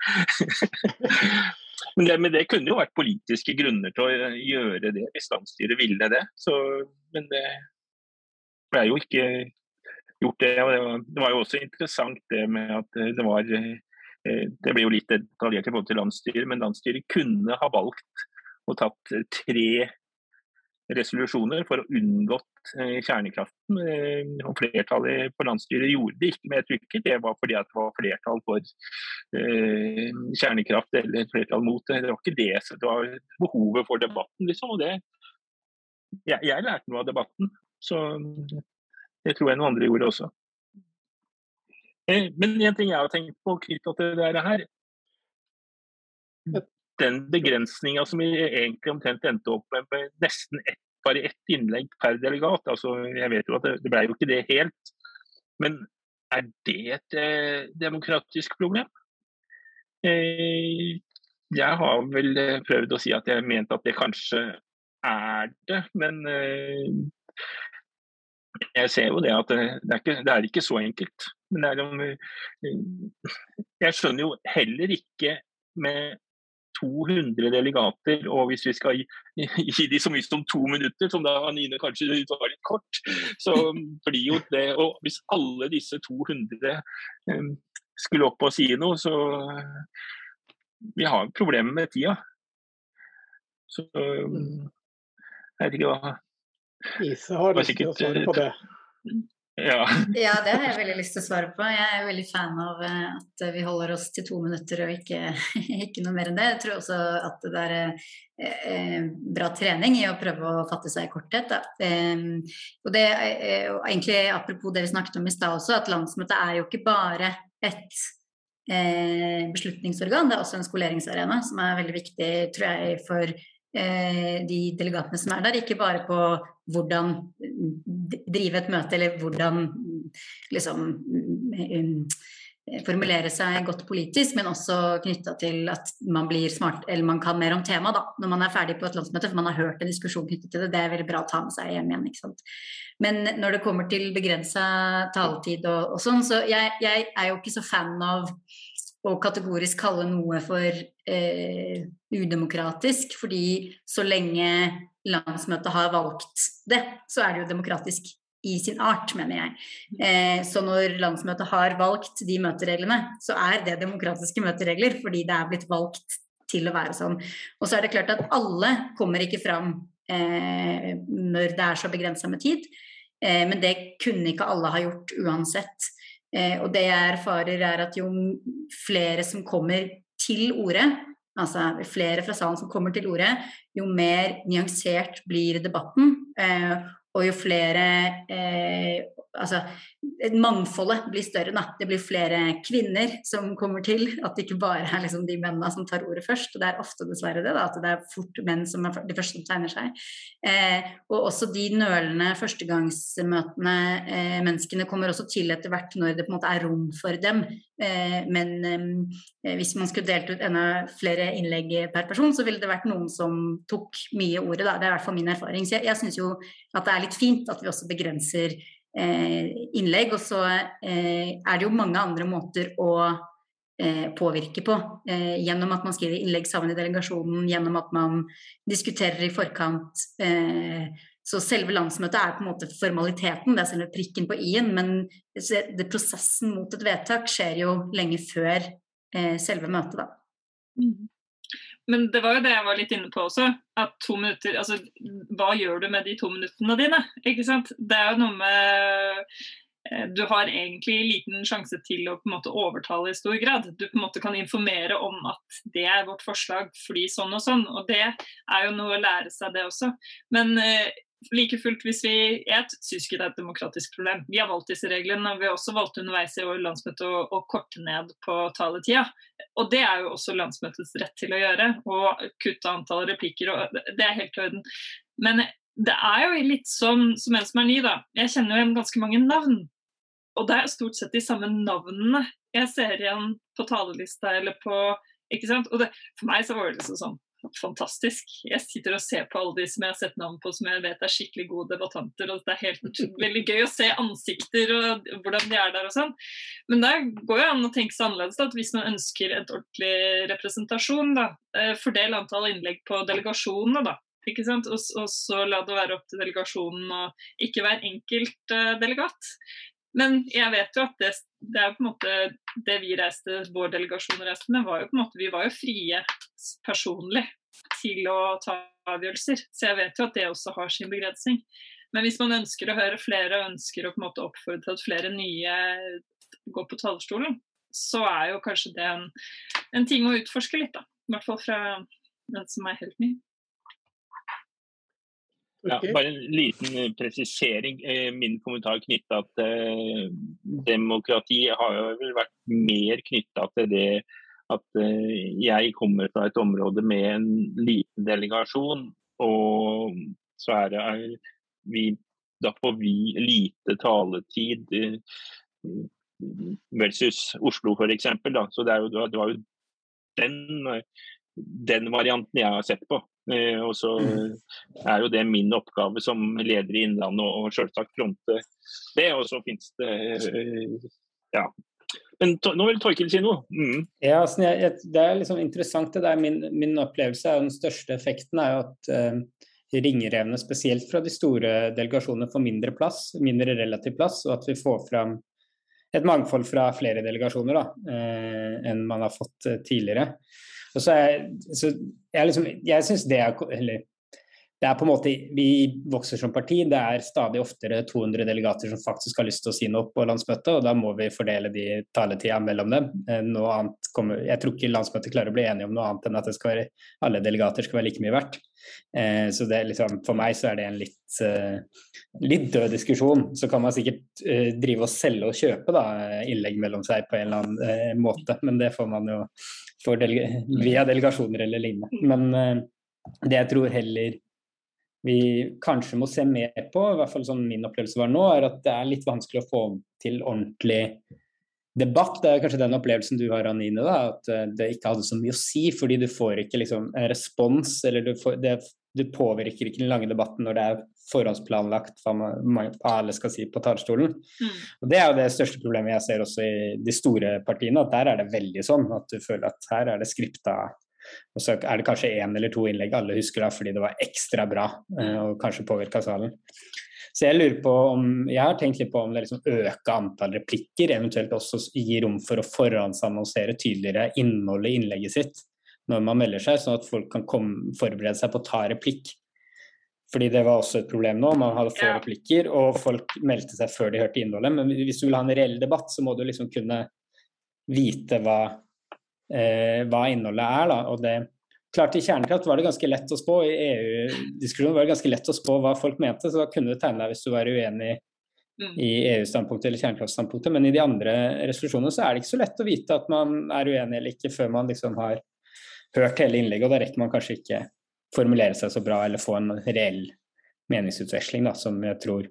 men, det, men det kunne jo vært politiske grunner til å gjøre det, hvis landsstyret ville det. Så, men det ble jo ikke gjort det. og det var, det var, jo også interessant det med at det var Det ble jo litt detaljert i forhold til landsstyret, men landsstyret kunne ha valgt og tatt tre resolusjoner for å unngått eh, kjernekraften. Eh, og Flertallet på landsstyret gjorde det ikke med trykket. Det var fordi det var flertall for eh, kjernekraft eller flertall mot det. Det var ikke det, så det var behovet for debatten. liksom, og det jeg, jeg lærte noe av debatten, så det tror jeg noen andre gjorde også. Men en ting jeg har tenkt på knytta til dette her, den begrensninga som vi egentlig omtrent endte opp med, med nesten ett, bare ett innlegg per delegat. altså Jeg vet jo at det, det ble jo ikke det helt. Men er det et eh, demokratisk problem? Eh, jeg har vel eh, prøvd å si at jeg mente at det kanskje er det, men eh, jeg ser jo det at det, det, er ikke, det, er ikke, så enkelt. Men det er om, eh, jeg skjønner jo heller ikke med 200 delegater, og hvis vi skal gi, gi de så mye som to minutter, som da Anine kanskje var litt kort, så blir jo det Og hvis alle disse 200 um, skulle opp og si noe, så Vi har problemer med tida. Så jeg vet ikke hva Isa har lyst til å svare på det. Ja. ja. det har jeg veldig lyst til å svare på. Jeg er veldig fan av eh, at vi holder oss til to minutter og ikke, ikke noe mer enn det. Jeg tror også at det er eh, bra trening i å prøve å fatte seg i korthet. Eh, og det egentlig Apropos det vi snakket om i stad også, at landsmøtet er jo ikke bare et eh, beslutningsorgan, det er også en skoleringsarena som er veldig viktig tror jeg, for Eh, de delegatene som er der, ikke bare på hvordan drive et møte eller hvordan liksom formulere seg godt politisk, men også knytta til at man blir smart, eller man kan mer om temaet når man er ferdig på et landsmøte, for man har hørt en diskusjon knyttet til det. Det er veldig bra å ta med seg hjem igjen. ikke sant? Men når det kommer til begrensa taletid og, og sånn, så jeg, jeg, er jo ikke så fan av å kategorisk kalle noe for eh, udemokratisk, fordi så lenge landsmøtet har valgt det, så er det jo demokratisk i sin art, mener jeg. Eh, så når landsmøtet har valgt de møtereglene, så er det demokratiske møteregler, fordi det er blitt valgt til å være sånn. Og så er det klart at alle kommer ikke fram eh, når det er så begrensa med tid, eh, men det kunne ikke alle ha gjort uansett. Eh, og det jeg erfarer, er at jo flere som kommer til orde, altså flere fra salen som kommer til orde, jo mer nyansert blir debatten. Og jo flere eh, altså, mangfoldet blir større. Da. Det blir flere kvinner som kommer til. At det ikke bare er liksom de mennene som tar ordet først. og Det er ofte dessverre det, da, at det er fort menn som er de første som tegner seg. Eh, og også de nølende førstegangsmøtene eh, menneskene kommer også til etter hvert når det på en måte er rom for dem. Eh, men eh, hvis man skulle delt ut enda flere innlegg per person, så ville det vært noen som tok mye ordet. Da. Det er i hvert fall min erfaring. Så jeg, jeg syns jo at det er litt fint at vi også begrenser Eh, innlegg. Og så er det jo mange andre måter å påvirke på. gjennom at man skriver innlegg sammen i delegasjonen, gjennom at man diskuterer i forkant. Så selve landsmøtet er på en måte formaliteten, det er selve prikken på i-en. Men det, prosessen mot et vedtak skjer jo lenge før selve møtet, da. Mm. Men det var jo det jeg var litt inne på også. At to minutter Altså, hva gjør du med de to minuttene dine? Ikke sant? Det er jo noe med eh, du har egentlig liten sjanse til å på en måte overtale i stor grad. Du på en måte kan informere om at det er vårt forslag fordi sånn og sånn. Og det er jo noe å lære seg, det også. Men eh, like fullt, hvis vi Jeg syns ikke det er et demokratisk problem. Vi har valgt disse reglene, og vi har også valgt underveis i år landsmøtet å, å, korte ned på taletida. Og det er jo også landsmøtets rett til å gjøre, og kutte antall replikker. og Det er helt i orden. Men det er jo litt som, som en som er ny, da. Jeg kjenner jo igjen ganske mange navn. Og det er stort sett de samme navnene jeg ser igjen på talelista eller på ikke sant? Og det, For meg så var det liksom sånn fantastisk. Jeg sitter og ser på alle de som jeg har sett navn på som jeg vet er skikkelig gode debattanter. og Det er helt veldig gøy å se ansikter og hvordan de er der og sånn. Men det går jo an å tenke seg annerledes. Da, at Hvis man ønsker et ordentlig representasjon, da, eh, fordel antall innlegg på delegasjonene. da. Ikke sant? Og, og, så la det være opp til delegasjonen og ikke hver enkelt uh, delegat. Men jeg vet jo at det, det, er på en måte det vi reiste, vår delegasjon reiste med, var jo på en måte Vi var jo frie personlig til å ta avgjørelser. Så jeg vet jo at det også har sin begrensning. Men hvis man ønsker å høre flere og ønsker å på en måte oppfordre til at flere nye går på talerstolen, så er jo kanskje det en, en ting å utforske litt, da. I hvert fall fra den som er helt ny. Ja, bare en liten eh, presisering. Eh, min kommentar knytta til eh, demokrati har jo vel vært mer knytta til det at jeg kommer fra et område med en liten delegasjon. Og så er det vi, Da får vi lite taletid versus Oslo f.eks. Så det, jo, det, var jo den, den varianten jeg har sett på. Eh, og så er jo det min oppgave som leder i Innlandet å selvsagt fronte det. Og så finnes det eh, ja. Men nå vil Torkil si noe. Mm. Ja, altså, jeg, Det er liksom interessant. det der. Min, min opplevelse er jo den største effekten er jo at uh, ringrevene, spesielt fra de store delegasjonene, får mindre plass, mindre relativ plass, og at vi får fram et mangfold fra flere delegasjoner da, uh, enn man har fått uh, tidligere. Og så er, så jeg, liksom, jeg synes det er eller, det er på en måte, Vi vokser som parti. Det er stadig oftere 200 delegater som faktisk har lyst til å si noe på landsmøtet, og da må vi fordele de taletida mellom dem. Eh, noe annet kommer, jeg tror ikke landsmøtet klarer å bli enige om noe annet enn at være, alle delegater skal være like mye verdt. Eh, så det, liksom, For meg så er det en litt, eh, litt død diskusjon. Så kan man sikkert eh, drive og selge og kjøpe da, innlegg mellom seg på en eller annen uh, måte, men det får man jo delega via delegasjoner eller lignende. Men uh, det jeg tror heller vi kanskje må se mer på, i hvert fall sånn min opplevelse var nå, er at det er litt vanskelig å få til ordentlig debatt. Det er kanskje den opplevelsen du har, Anine, da, at uh, det ikke hadde så mye å si, fordi du får ikke liksom, respons, eller du, får, det, du påvirker ikke den lange debatten når det er forhåndsplanlagt hva, alle skal si på talerstolen. Mm. Og Det er jo det største problemet jeg ser også i de store partiene, at der er det veldig sånn at du føler at her er det skripta. Og så er det kanskje én eller to innlegg alle husker da fordi det var ekstra bra eh, og kanskje påvirka salen. Så jeg lurer på om, jeg har tenkt litt på om det liksom øker antall replikker, eventuelt også gir rom for å forhåndsannonsere tydeligere innholdet i innlegget sitt når man melder seg, sånn at folk kan komme, forberede seg på å ta replikk. Fordi det var også et problem nå. Man hadde få replikker, og folk meldte seg før de hørte innholdet. Men hvis du vil ha en reell debatt, så må du liksom kunne vite hva, eh, hva innholdet er. Da. Og det, klart I kjernekraft var det ganske lett å spå. I EU-diskusjonen var det ganske lett å spå hva folk mente, så da kunne du tegne deg hvis du var uenig mm. i EU-standpunktet eller kjernekraftstandpunktet. Men i de andre resolusjonene så er det ikke så lett å vite at man er uenig eller ikke før man liksom har hørt hele innlegget, og da rekker man kanskje ikke formulere seg så bra eller få en reell meningsutveksling da, som jeg tror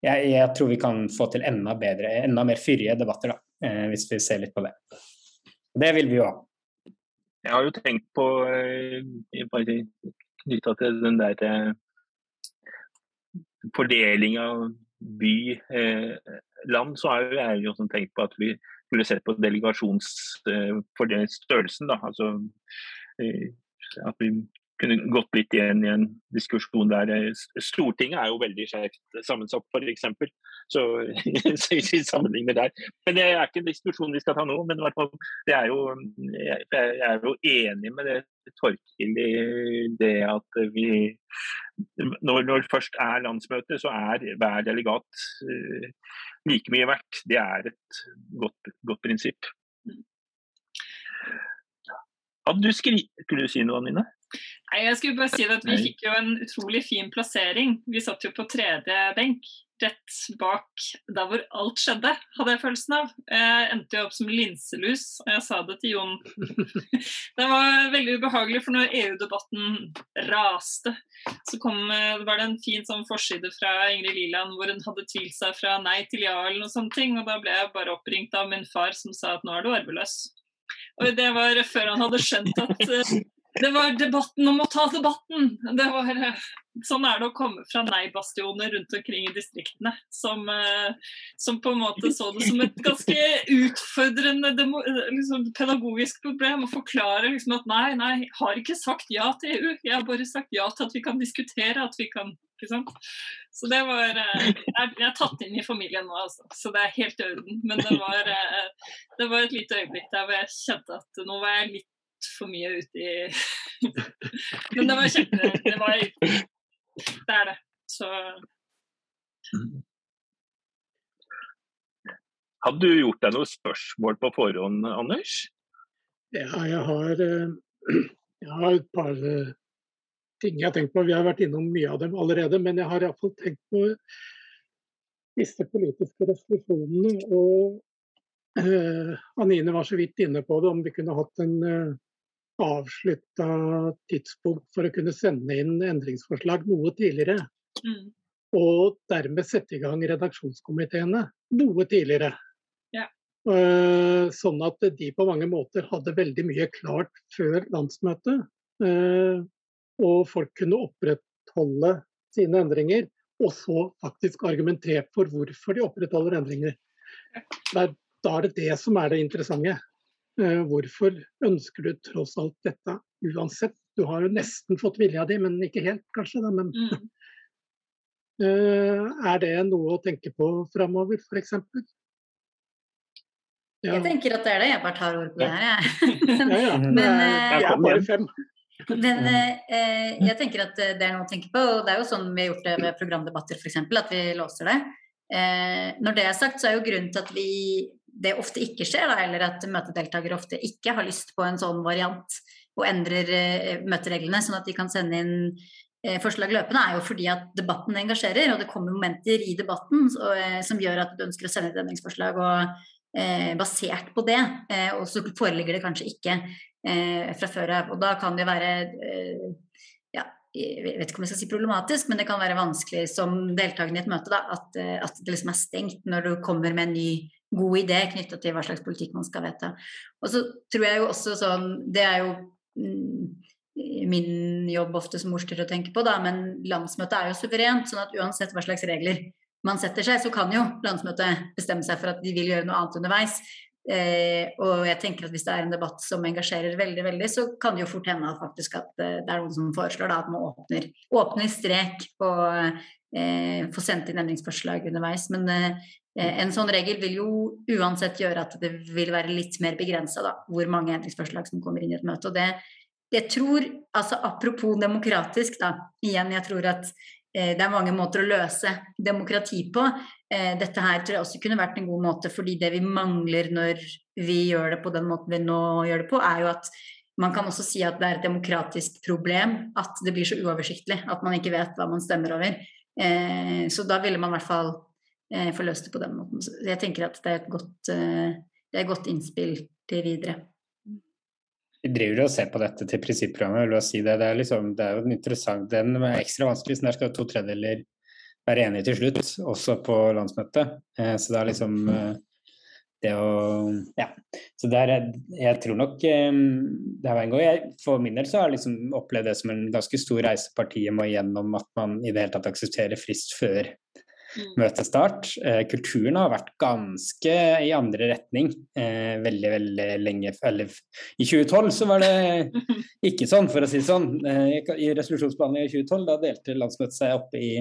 jeg, jeg, tror vi kan få til enda bedre, enda mer fyrige debatter, da, eh, hvis vi ser litt på det. Det vil vi jo ha. Jeg har jo tenkt på, eh, knytta til den der eh, fordeling av by-land, eh, så har jeg jo tenkt på at vi skulle sett på delegasjonsstørrelsen. Eh, altså, eh, at vi kunne gått litt igjen i en diskusjon der eh, Stortinget er jo veldig skjevt sammensatt, f.eks. Så, så i sammenligning med der. Men det er ikke en diskusjon vi skal ta nå. Men det er jo, jeg, er jo enig med det Torkil i det at vi når, når først er landsmøte, så er hver delegat uh, like mye verdt. Det er et godt, godt prinsipp. Hadde du skri... Skulle du si noe, Anine? Nei, jeg skulle bare si at Vi fikk jo en utrolig fin plassering. Vi satt jo på tredje benk, rett bak der hvor alt skjedde, hadde jeg følelsen av. Jeg endte jo opp som linselus, og jeg sa det til Jon. det var veldig ubehagelig, for når EU-debatten raste, så kom, var det en fin sånn forside fra Ingrid Liland hvor hun hadde tvilt seg fra nei til ja eller noe sånt. Og da ble jeg bare oppringt av min far som sa at nå er du arveløs. Og det var før han hadde skjønt at det var debatten om å ta debatten. Var, eh, sånn er det å komme fra nei-bastioner rundt omkring i distriktene. Som, eh, som, på en måte så det som et ganske utfordrende demo, liksom, pedagogisk problem. Å forklare liksom, at nei, nei, jeg har ikke sagt ja til EU. Jeg har bare sagt ja til at vi kan diskutere. at vi kan ikke sant? Så det var eh, Jeg, er tatt inn i familien nå, altså. Så det er helt i orden. Men det var, det var et lite øyeblikk der hvor jeg kjente at nå var jeg litt for mye ute i Men det var kjempe... Det var Det er det. Så Hadde du gjort deg noen spørsmål på forhånd, Anders? Ja, jeg har, eh, jeg har et par eh, ting jeg har tenkt på. Vi har vært innom mye av dem allerede, men jeg har iallfall tenkt på disse politiske resolusjonene. Og eh, Anine var så vidt inne på det, om vi kunne hatt en eh, avslutta tidspunkt for å kunne sende inn endringsforslag noe tidligere. Mm. Og dermed sette i gang redaksjonskomiteene noe tidligere. Ja. Uh, sånn at de på mange måter hadde veldig mye klart før landsmøtet. Uh, og folk kunne opprettholde sine endringer, og så faktisk argumentere for hvorfor de opprettholder endringer. Da er det det som er det interessante. Eh, hvorfor ønsker du tross alt dette uansett? Du har jo nesten fått vilja di, men ikke helt, kanskje. Da, men mm. Eh, er det noe å tenke på framover, f.eks.? Ja. Jeg tenker at det er det. Jeg bare tar ord på det her, jeg. ja, ja. men, jeg er bare fem. Men eh, jeg tenker at det er noe å tenke på. og Det er jo sånn vi har gjort det med programdebatter f.eks. At vi låser det. Eh, når det er sagt, så er jo grunnen til at vi det ofte ikke skjer, da, eller at møtedeltakere ofte ikke har lyst på en sånn variant og endrer eh, møtereglene, sånn at de kan sende inn eh, forslag løpende, er jo fordi at debatten engasjerer, og det kommer momenter i debatten så, eh, som gjør at du ønsker å sende et endringsforslag og, eh, basert på det. Eh, og så foreligger det kanskje ikke eh, fra før av. Og da kan det være ja, jeg vet ikke om jeg skal si problematisk, men det kan være vanskelig som deltaker i et møte da, at, at, det liksom er stengt når du kommer med en ny god idé knytta til hva slags politikk man skal vedta. Og så tror jeg jo også sånn Det er jo mm, min jobb ofte som ordstyrer å tenke på, da, men landsmøtet er jo suverent. sånn at uansett hva slags regler man setter seg, så kan jo landsmøtet bestemme seg for at de vil gjøre noe annet underveis. Eh, og jeg tenker at hvis det er en debatt som engasjerer veldig, veldig, så kan det jo fort hende at faktisk at eh, det er noen som foreslår da, at man åpner, åpner strek og eh, får sendt inn endringsforslag underveis. Men eh, en sånn regel vil jo uansett gjøre at det vil være litt mer begrensa hvor mange endringsforslag som kommer inn i et møte. Og det, jeg tror, altså Apropos demokratisk, da. Igjen, jeg tror at eh, det er mange måter å løse demokrati på. Eh, dette her tror jeg også kunne vært en god måte, fordi det vi mangler når vi gjør det på den måten vi nå gjør det på, er jo at man kan også si at det er et demokratisk problem at det blir så uoversiktlig at man ikke vet hva man stemmer over. Eh, så da ville man i hvert fall eh, få løst det på den måten. Så jeg tenker at det er et godt, eh, er et godt innspill til videre. Vi driver og ser på dette til prinsipprogrammet. vil jeg si det. Det er, liksom, det er jo interessant. Den er ekstra vanskelig, så der skal to tredjedeler være enige til slutt, også på landsmøtet. Eh, så det er liksom det å Ja. Så der, jeg tror nok det vært en gang jeg, For min del så har jeg liksom opplevd det som en ganske stor reise partiet må igjennom at man i det hele tatt aksepterer frist før. Møtestart. Eh, kulturen har vært ganske i andre retning eh, veldig, veldig lenge. Eller i 2012 så var det ikke sånn, for å si det sånn. Eh, I resolusjonsbehandlingen i 2012 da delte landsmøtet seg opp i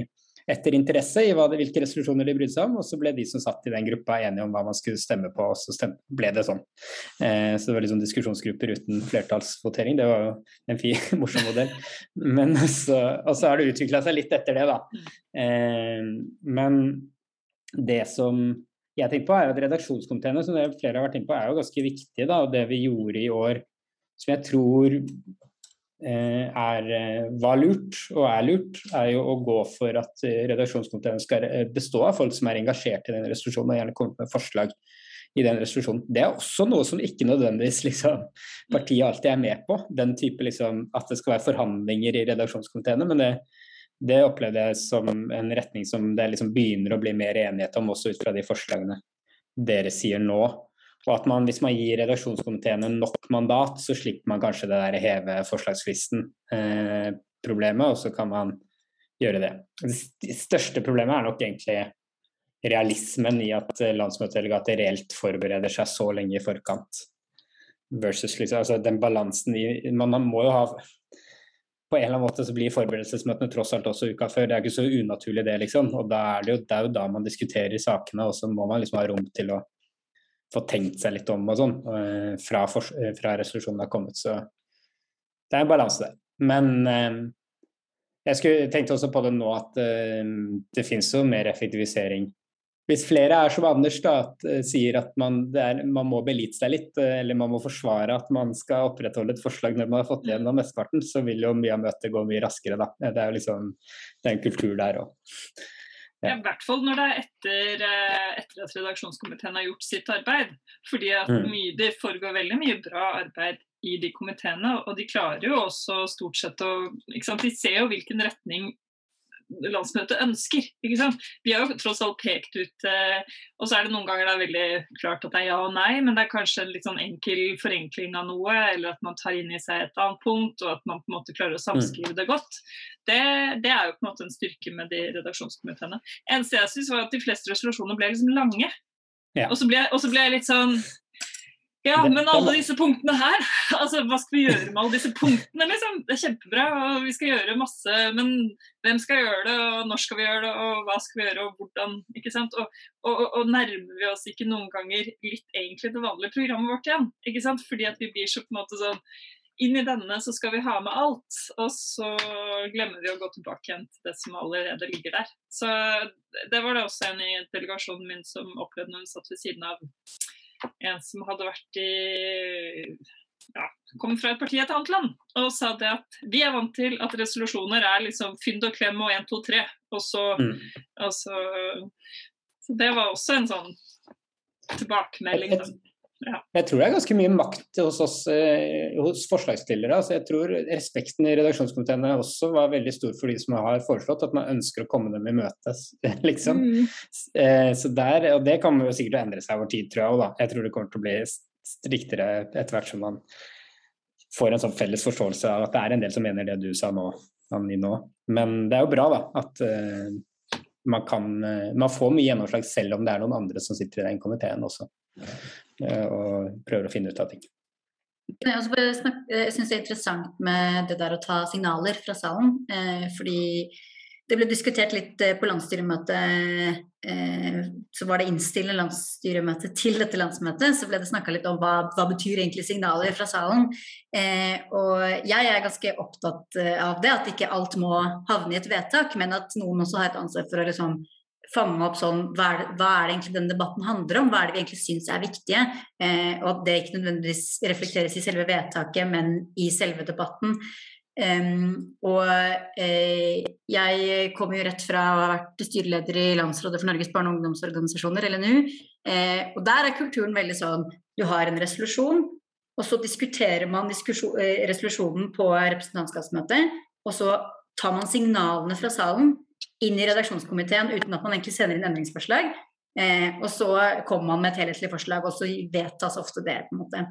etter interesse i det, hvilke resolusjoner de brydde seg om. Og så ble de som satt i den gruppa enige om hva man skulle stemme på, og så stemte, ble det sånn. Eh, så det var liksom diskusjonsgrupper uten flertallsvotering. Det var jo en fin, morsom modell. Men så, og så har det utvikla seg litt etter det, da. Eh, men det som jeg tenker på er at Redaksjonskomiteene som flere har vært inne på, er jo ganske viktige. da, og Det vi gjorde i år som jeg tror er, eh, var lurt, og er lurt, er jo å gå for at eh, redaksjonskomiteen skal bestå av folk som er engasjert i den resolusjonen, og gjerne komme med forslag i den resolusjonen. Det er også noe som ikke nødvendigvis liksom, partiet alltid er med på. Den type liksom, At det skal være forhandlinger i redaksjonskomiteene. Men det, det opplevde jeg som en retning som det liksom begynner å bli mer enighet om, også ut fra de forslagene dere sier nå. Og at man, hvis man gir redaksjonskomiteene nok mandat, så slipper man kanskje det der heve forslagsfristen-problemet, eh, og så kan man gjøre det. Det største problemet er nok egentlig realismen i at landsmøtedelegater reelt forbereder seg så lenge i forkant. Versus liksom, altså den balansen i man må jo ha på en eller annen måte så blir forberedelsesmøtene tross alt også uka før. Det er ikke så unaturlig det, liksom. Og da er det jo, det er jo da man diskuterer sakene, og så må man liksom ha rom til å få tenkt seg litt om og sånn eh, fra, eh, fra resolusjonen har kommet. Så det er en balanse der. Men eh, jeg skulle, tenkte også på det nå at det finnes jo mer effektivisering hvis flere er som Anders da, at, sier at man, er, man, må belite seg litt, eller man må forsvare at man skal opprettholde et forslag når man har fått igjennom mesteparten, så vil jo mye av møtet gå mye raskere. Da. Det er jo liksom, det er en kultur der òg. Ja. I hvert fall når det er etter, eh, etter, at redaksjonskomiteen har gjort sitt arbeid. Fordi at mm. mye, det foregår veldig mye bra arbeid i de komiteene, og de klarer jo også stort sett å De ser jo hvilken retning landsmøtet ønsker. ikke sant? Vi har jo tross alt pekt ut eh, Og så er det noen ganger det er veldig klart at det er ja og nei, men det er kanskje en litt sånn enkel forenkling av noe, eller at man tar inn i seg et annet punkt, og at man på en måte klarer å samskrive det godt. Det, det er jo på en måte en styrke med de redaksjonskomiteene. Eneste jeg syns var at de fleste resolusjoner ble liksom lange. Ja. Og så ble, ble jeg litt sånn ja, men alle disse punktene her, altså hva skal vi gjøre med alle disse punktene, liksom? Det er kjempebra, og vi skal gjøre masse, men hvem skal gjøre det, og når skal vi gjøre det, og hva skal vi gjøre, og hvordan, ikke sant? Og, og, og nærmer vi oss ikke noen ganger litt egentlig det vanlige programmet vårt igjen, ikke sant? Fordi at vi blir så på en måte sånn inn i denne så skal vi ha med alt, og så glemmer vi å gå tilbake igjen til det som allerede ligger der. Så det var det også en i delegasjonen min som opplevde når hun satt ved siden av en som hadde vært i ja, kom fra et parti i et annet land og sa det at vi er vant til at resolusjoner er liksom fynd og klem og 1, 2, 3. Og så, mm. og så, så det var også en sånn tilbakemelding. Da. Ja. Jeg tror det er ganske mye makt hos oss eh, hos forslagsstillere. Altså, jeg tror respekten i redaksjonskomiteene også var veldig stor for de som har foreslått at man ønsker å komme dem i møte. liksom. Mm. Eh, så der, og det kommer jo sikkert å endre seg over tid, tror jeg òg. Jeg tror det kommer til å bli striktere etter hvert som man får en sånn felles forståelse av at det er en del som mener det du sa nå, Anni, nå. Men det er jo bra da, at uh, man, kan, uh, man får mye gjennomslag selv om det er noen andre som sitter i den komiteen også. Eh, og prøver å finne ut av ting. Jeg syns det er interessant med det der å ta signaler fra salen. Eh, fordi det ble diskutert litt eh, på landsstyremøtet. Så var det innstillende landsstyremøte til dette landsmøtet. Så ble det snakka litt om hva, hva betyr egentlig signaler fra salen. Og jeg er ganske opptatt av det, at ikke alt må havne i et vedtak, men at noen også har et ansvar for å liksom fange opp sånn hva er, det, hva er, det, egentlig denne debatten handler om, hva er det vi egentlig syns er viktige, eh, og at det ikke nødvendigvis reflekteres i selve vedtaket, men i selve debatten. Um, og eh, jeg kommer jo rett fra å ha vært styreleder i Landsrådet for Norges barne- og ungdomsorganisasjoner, LNU, eh, og der er kulturen veldig sånn du har en resolusjon, og så diskuterer man eh, resolusjonen på representantskapsmøtet, og så tar man signalene fra salen inn i redaksjonskomiteen uten at man egentlig sender inn endringsforslag. Eh, og så kommer man med et helhetlig forslag, og så vedtas ofte det. på en måte.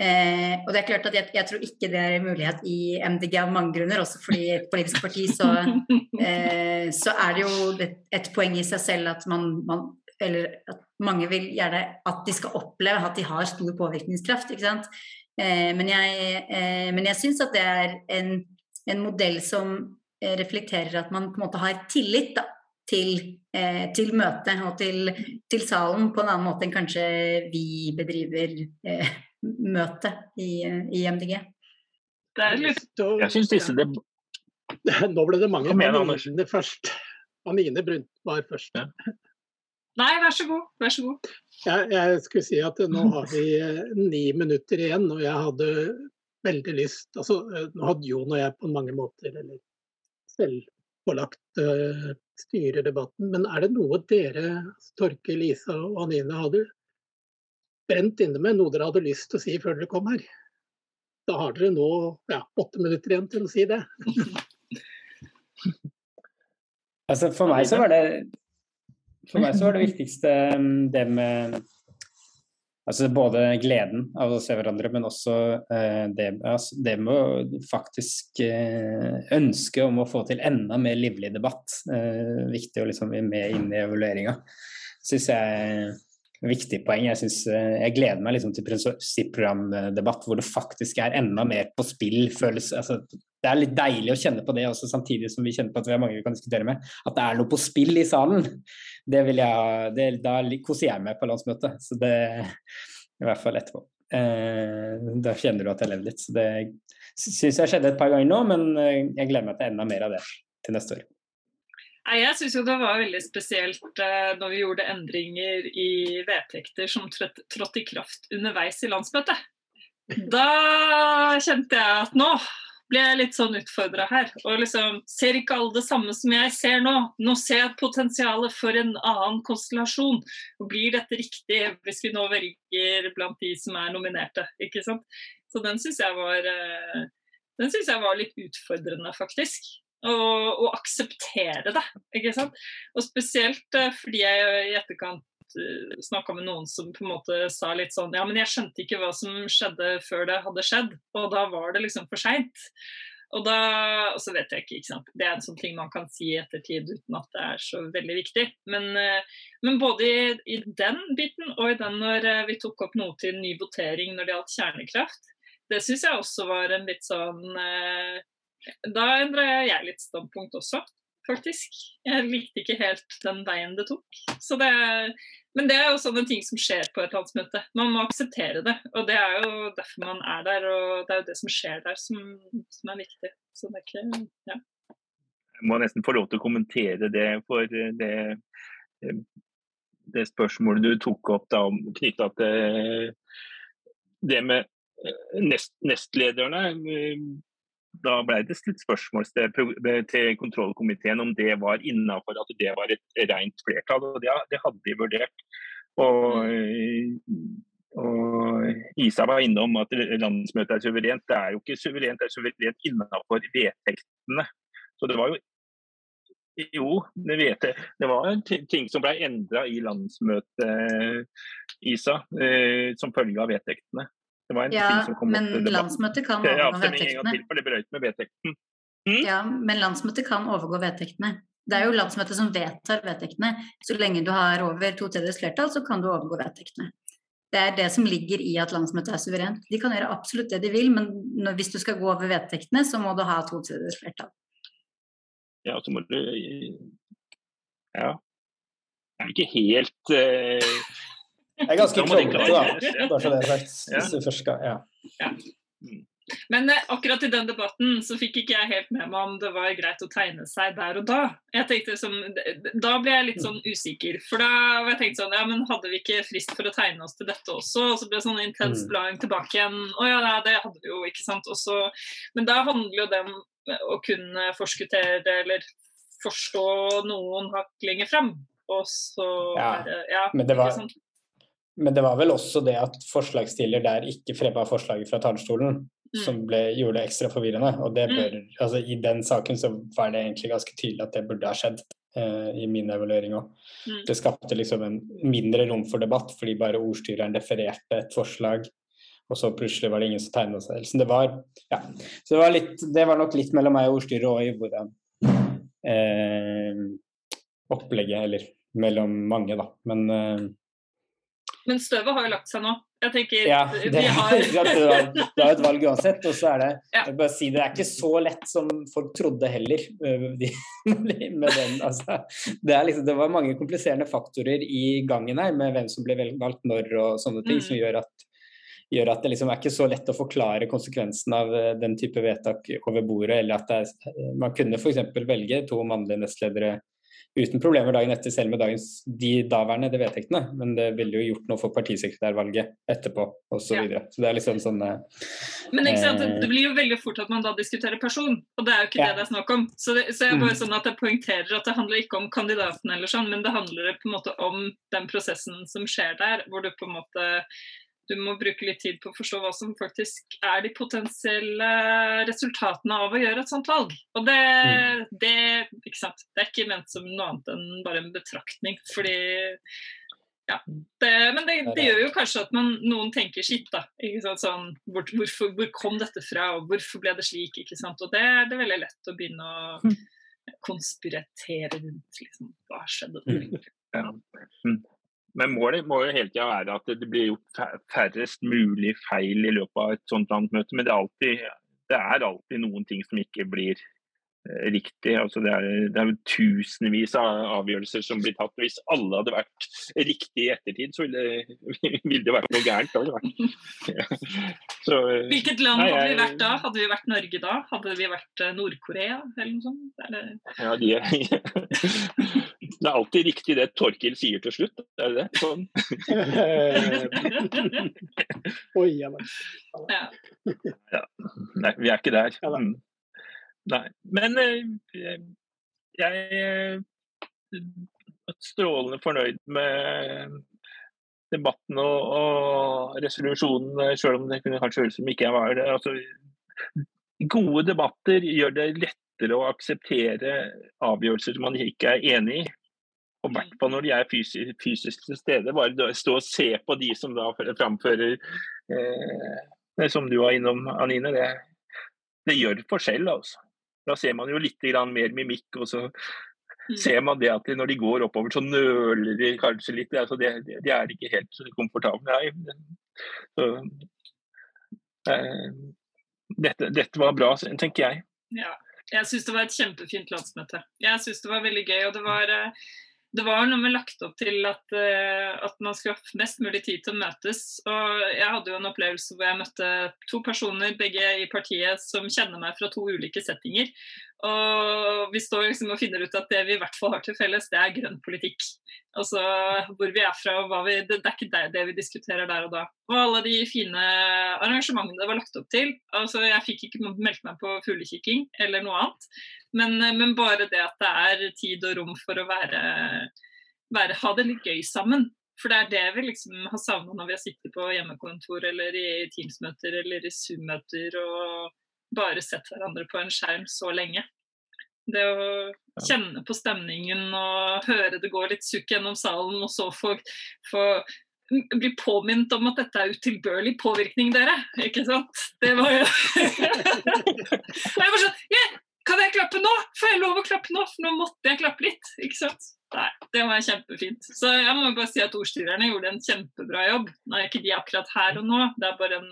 Eh, og det er klart at jeg, jeg, tror ikke det er mulighet i MDG av mange grunner, også fordi et politisk parti så, eh, så er det jo et, et, poeng i seg selv at man, man, eller at mange vil gjerne at de skal oppleve at de har stor påvirkningskraft. ikke sant? Eh, men jeg, eh, syns at det er en, en modell som reflekterer at man på en måte har tillit da, til, eh, til møtet og til, til, salen på en annen måte enn kanskje vi bedriver eh, møtet i, i, MDG. Det er litt Jeg syns disse det... Nå ble det mange Anine først. Anine Brunt var først. Ja. Nei, vær så god. Vær så god. Jeg, jeg, skulle si at nå har vi eh, ni minutter igjen, og jeg hadde veldig lyst altså, Nå hadde Jon og jeg på mange måter, eller selvpålagt uh, styre debatten. Men er det noe dere, Torke, Lisa og Anine, hadde brent inne med? Noe dere hadde lyst til å si før dere kom her? Da har dere nå ja, åtte minutter igjen til å si det. altså for meg så var det for meg så var det viktigste mm, det med Altså både gleden av å se hverandre, men også eh, det, altså, det, med å faktisk eh, ønske om å få til enda mer livlig debatt. Eh, viktig å liksom være med inn i evalueringa. Syns jeg er viktig poeng. Jeg, synes, eh, jeg gleder meg liksom til prinsipprogramdebatt hvor det faktisk er enda mer på spill. Føles, altså, det er litt deilig å kjenne på det også, samtidig som vi kjenner på at vi har mange vi kan diskutere med. At det er noe på spill i salen det vil jeg, det, da koser jeg meg på landsmøtet. Så det I hvert fall etterpå. Eh, da kjenner du at jeg lever litt. Så det syns jeg skjedde et par ganger nå, men eh, jeg gleder meg til enda mer av det til neste år. Jeg syns det var veldig spesielt eh, når vi gjorde endringer i vedtekter som trådte i kraft underveis i landsmøtet. Da kjente jeg at nå blir jeg litt sånn utfordra her. Og liksom ser ikke alle det samme som jeg ser nå. Nå ser jeg potensialet for en annen konstellasjon. Og blir dette riktig hvis vi nå velger blant de som er nominerte? ikke sant? Så den syns jeg var eh, den synes jeg var litt utfordrende, faktisk. Å akseptere det. ikke sant? Og spesielt eh, fordi jeg i etterkant snakka med noen som på en måte sa litt sånn Ja, men jeg skjønte ikke hva som skjedde før det hadde skjedd, og da var det liksom for seint. Og da og så vet jeg ikke, ikke sant. Det er en sånn ting man kan si i ettertid uten at det er så veldig viktig. Men, eh, men både i, i, den biten og i den når eh, vi tok opp noe til ny votering når det gjaldt kjernekraft, det syns jeg også var en litt sånn Da endra jeg litt standpunkt også faktisk. Jeg likte ikke helt den veien det tok. Det, men det er jo sånne ting som skjer på et landsmøte. Man må akseptere det. Og det er jo derfor man er der, og det er jo det som skjer der som, som er viktig. Så det er ikke Ja. Jeg må nesten få lov til å kommentere det, for det, det spørsmålet du tok opp da knytta til det med nest, nestlederne da ble det stilt spørsmål til kontrollkomiteen om det var innafor at det var et rent flertall. og Det, det hadde de vurdert. Og, og Isa var innom at landsmøtet er suverent. Det er jo ikke suverent, det er suverent innafor vedtektene. Så det var jo jo, det vet jeg. Det var ting som ble endra i landsmøtet, Isa, eh, som følge av vedtektene. Det var en ja, ting som kom men opp landsmøtet kan overgå vedtektene. Mm? Ja, men landsmøtet kan overgå vedtektene. Det er jo landsmøtet som vedtar vedtektene. Så lenge du har over to tredjedels flertall, så kan du overgå vedtektene. Det er det som ligger i at landsmøtet er suverent. De kan gjøre absolutt det de vil, men når, hvis du skal gå over vedtektene, så må du ha to tredjedels flertall. Ja, så må du Ja. Det er ikke helt uh det er ganske kronglete, da. Bare så det er sagt. Hvis du først skal, ja. ja. Men eh, akkurat i den debatten så fikk ikke jeg helt med meg om det var greit å tegne seg der og da. Jeg tenkte som, Da ble jeg litt sånn usikker. For da var jeg tenkt sånn Ja, men hadde vi ikke frist for å tegne oss til dette også? Og så ble det sånn intens mm. blading tilbake igjen. Å ja, nei, det hadde vi jo, ikke sant. Også, men da handler jo det om å kunne forskuttere eller forstå noen hakk lenger frem. Og så ja, ja, men det var, men det var vel også det at forslagsstiller der ikke fremma forslaget fra talerstolen mm. som ble, gjorde det ekstra forvirrende. Og det mm. bør, mm. altså I den saken så var det egentlig ganske tydelig at det burde ha skjedd. Uh, I min evaluering òg. Mm. Det skapte liksom en mindre rom for debatt fordi bare ordstyreren refererte et forslag, og så plutselig var det ingen som tegna seg. Så det var, ja. så det var, litt, det var nok litt mellom meg og ordstyret òg i hvordan uh, opplegget, eller mellom mange, da. Men uh, men støvet har jo lagt seg nå. Jeg tenker ja, det, har... det er et valg uansett. Og så er det ja. jeg bare si, det er ikke så lett som folk trodde heller. Øh, med den, altså. det, liksom, det, var mange kompliserende faktorer i gangen her med hvem som ble valgt når og sånne ting, mm. som gjør at, gjør at det liksom er ikke så lett å forklare konsekvensen av øh, den type vedtak over bordet. eller at er, Man kunne f.eks. velge to mannlige nestledere uten problemer dagen etter, selv med dagens, de daværende vedtektene. Men det ville jo gjort noe for partisekretærvalget etterpå osv. Så, videre. så det er liksom sånn Men ikke sant, det blir jo veldig fort at man da diskuterer person, og det er jo ikke ja. det det er snakk om. Så, det, så jeg bare mm. sånn at jeg poengterer at det handler ikke om kandidaten eller sånn, men det handler på en måte om den prosessen som skjer der, hvor du på en måte du må bruke litt tid på å forstå hva som faktisk er de potensielle resultatene av å gjøre et sånt valg. Og det, mm. det, det er ikke ment som noe annet enn bare en betraktning. Fordi ja. Det, men det, det, gjør jo kanskje at man, noen tenker sitt, da. Sånn, hvor, hvorfor, hvor, kom dette fra, og hvorfor ble det slik? ikke sant? Og det, det er veldig lett å begynne å hm. konspiratere rundt. liksom, Hva skjedde? Mm. Ja. Men målet må jo hele tida være at det blir gjort færrest mulig feil i løpet av et sånt landsmøte. Men det er, alltid, det er alltid noen ting som ikke blir riktig. Altså det, er, det er tusenvis av avgjørelser som blir tatt. Hvis alle hadde vært riktig i ettertid, så ville, ville det vært noe gærent. Så, eh, Hvilket land nei, hadde vi vært da? Hadde vi vært Norge da? Hadde vi vært eh, Nord-Korea eller noe sånt? Eller? Ja, de det er alltid riktig det Torkil sier til slutt, er det det? Sånn. Oi, ja, ja. Nei, vi er ikke der. Mm. Nei. Men eh, jeg er strålende fornøyd med debatten og, og resolusjonen, selv om det kunne kanskje høres som ikke jeg var det. Altså, gode debatter gjør det lettere å akseptere avgjørelser man ikke er enig i. Og hvert fall når de er fysisk, fysisk, til stede. Bare stå og se på de som da framfører eh, som du var innom, Anine. Det, det gjør forskjell, altså. Da ser man jo litt mer mimikk. og så mm. ser man det at når de går oppover, så nøler de kanskje litt. Altså de, de, er ikke helt komfortable. Så, eh, dette, dette, var bra, tenker jeg. Ja, jeg syns det var et kjempefint landsmøte. Jeg syns det var veldig gøy. og det var... Eh, det var noe med lagt opp til at, uh, at, man skulle ha mest mulig tid til å møtes. Og jeg hadde jo en opplevelse hvor jeg møtte to personer, begge i partiet, som kjenner meg fra to ulike settinger. Og vi står liksom og finner ut at det vi i hvert fall har til felles, det er grønn politikk. Altså hvor vi er fra og hva vi Det, det er ikke det, det, vi diskuterer der og da. Og alle de fine arrangementene det var lagt opp til. Altså jeg fikk ikke meldt meg på fuglekikking eller noe annet. Men, men, bare det at det er tid og rom for å være, være ha det litt gøy sammen. For det er det vi liksom har savna når vi har sittet på hjemmekontor eller i Teams-møter eller i Zoom-møter og bare sett hverandre på en skjerm så lenge. Det å kjenne på stemningen og høre det gå litt sukk gjennom salen, og så få, få bli påminnet om at dette er utilbørlig påvirkning, dere. Ikke sant? Det var jo Jeg var sånn yeah, Kan jeg klappe nå? Får jeg lov å klappe nå? For nå måtte jeg klappe litt. Ikke sant? Nei, det var kjempefint. Så jeg må bare si at ordstyrerne gjorde en kjempebra jobb. Nå er ikke de akkurat her og nå, det er bare en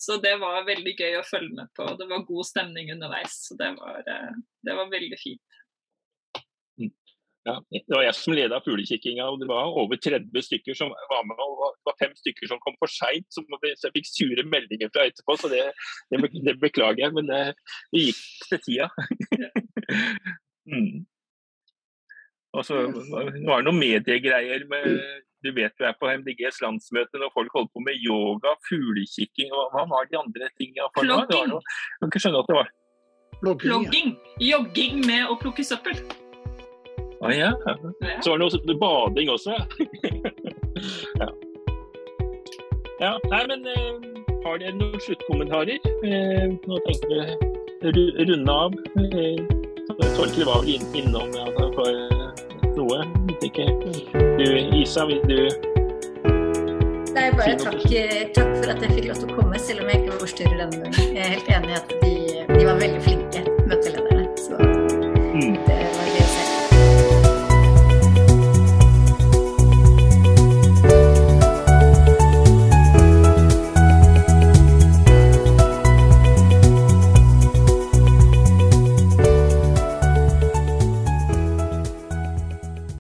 Så det var veldig gøy å følge med på. Det var god stemning underveis. Så det var, eh, det var veldig fint. Ja, det var jeg som leda fuglekikkinga, og det var over 30 stykker som var med. og Det var fem stykker som kom for seint, så jeg fikk sure meldinger fra etterpå. Så det, det, det beklager jeg, men det, det gikk til tida. mm. Og så var det noen mediegreier med Du vet du er på MDGs landsmøte når folk holder på med yoga, fuglekikking og hva var de andre tingene? Plogging. Jeg kan ikke skjønne at det var Plogging. Jogging med å plukke søppel. Å ah, ja. Så var det noe bading også, ja. ja. Nei, men uh, har dere noen sluttkommentarer? Uh, nå tenker vi runde av. Uh, Torkel var vel innom ja, for noe. Ikke. Du, Isa, vil du Nei, bare takk, takk, for at jeg fikk lov til å komme, selv om jeg ikke var denne gangen. Jeg er helt enig i at de, de var veldig flinke.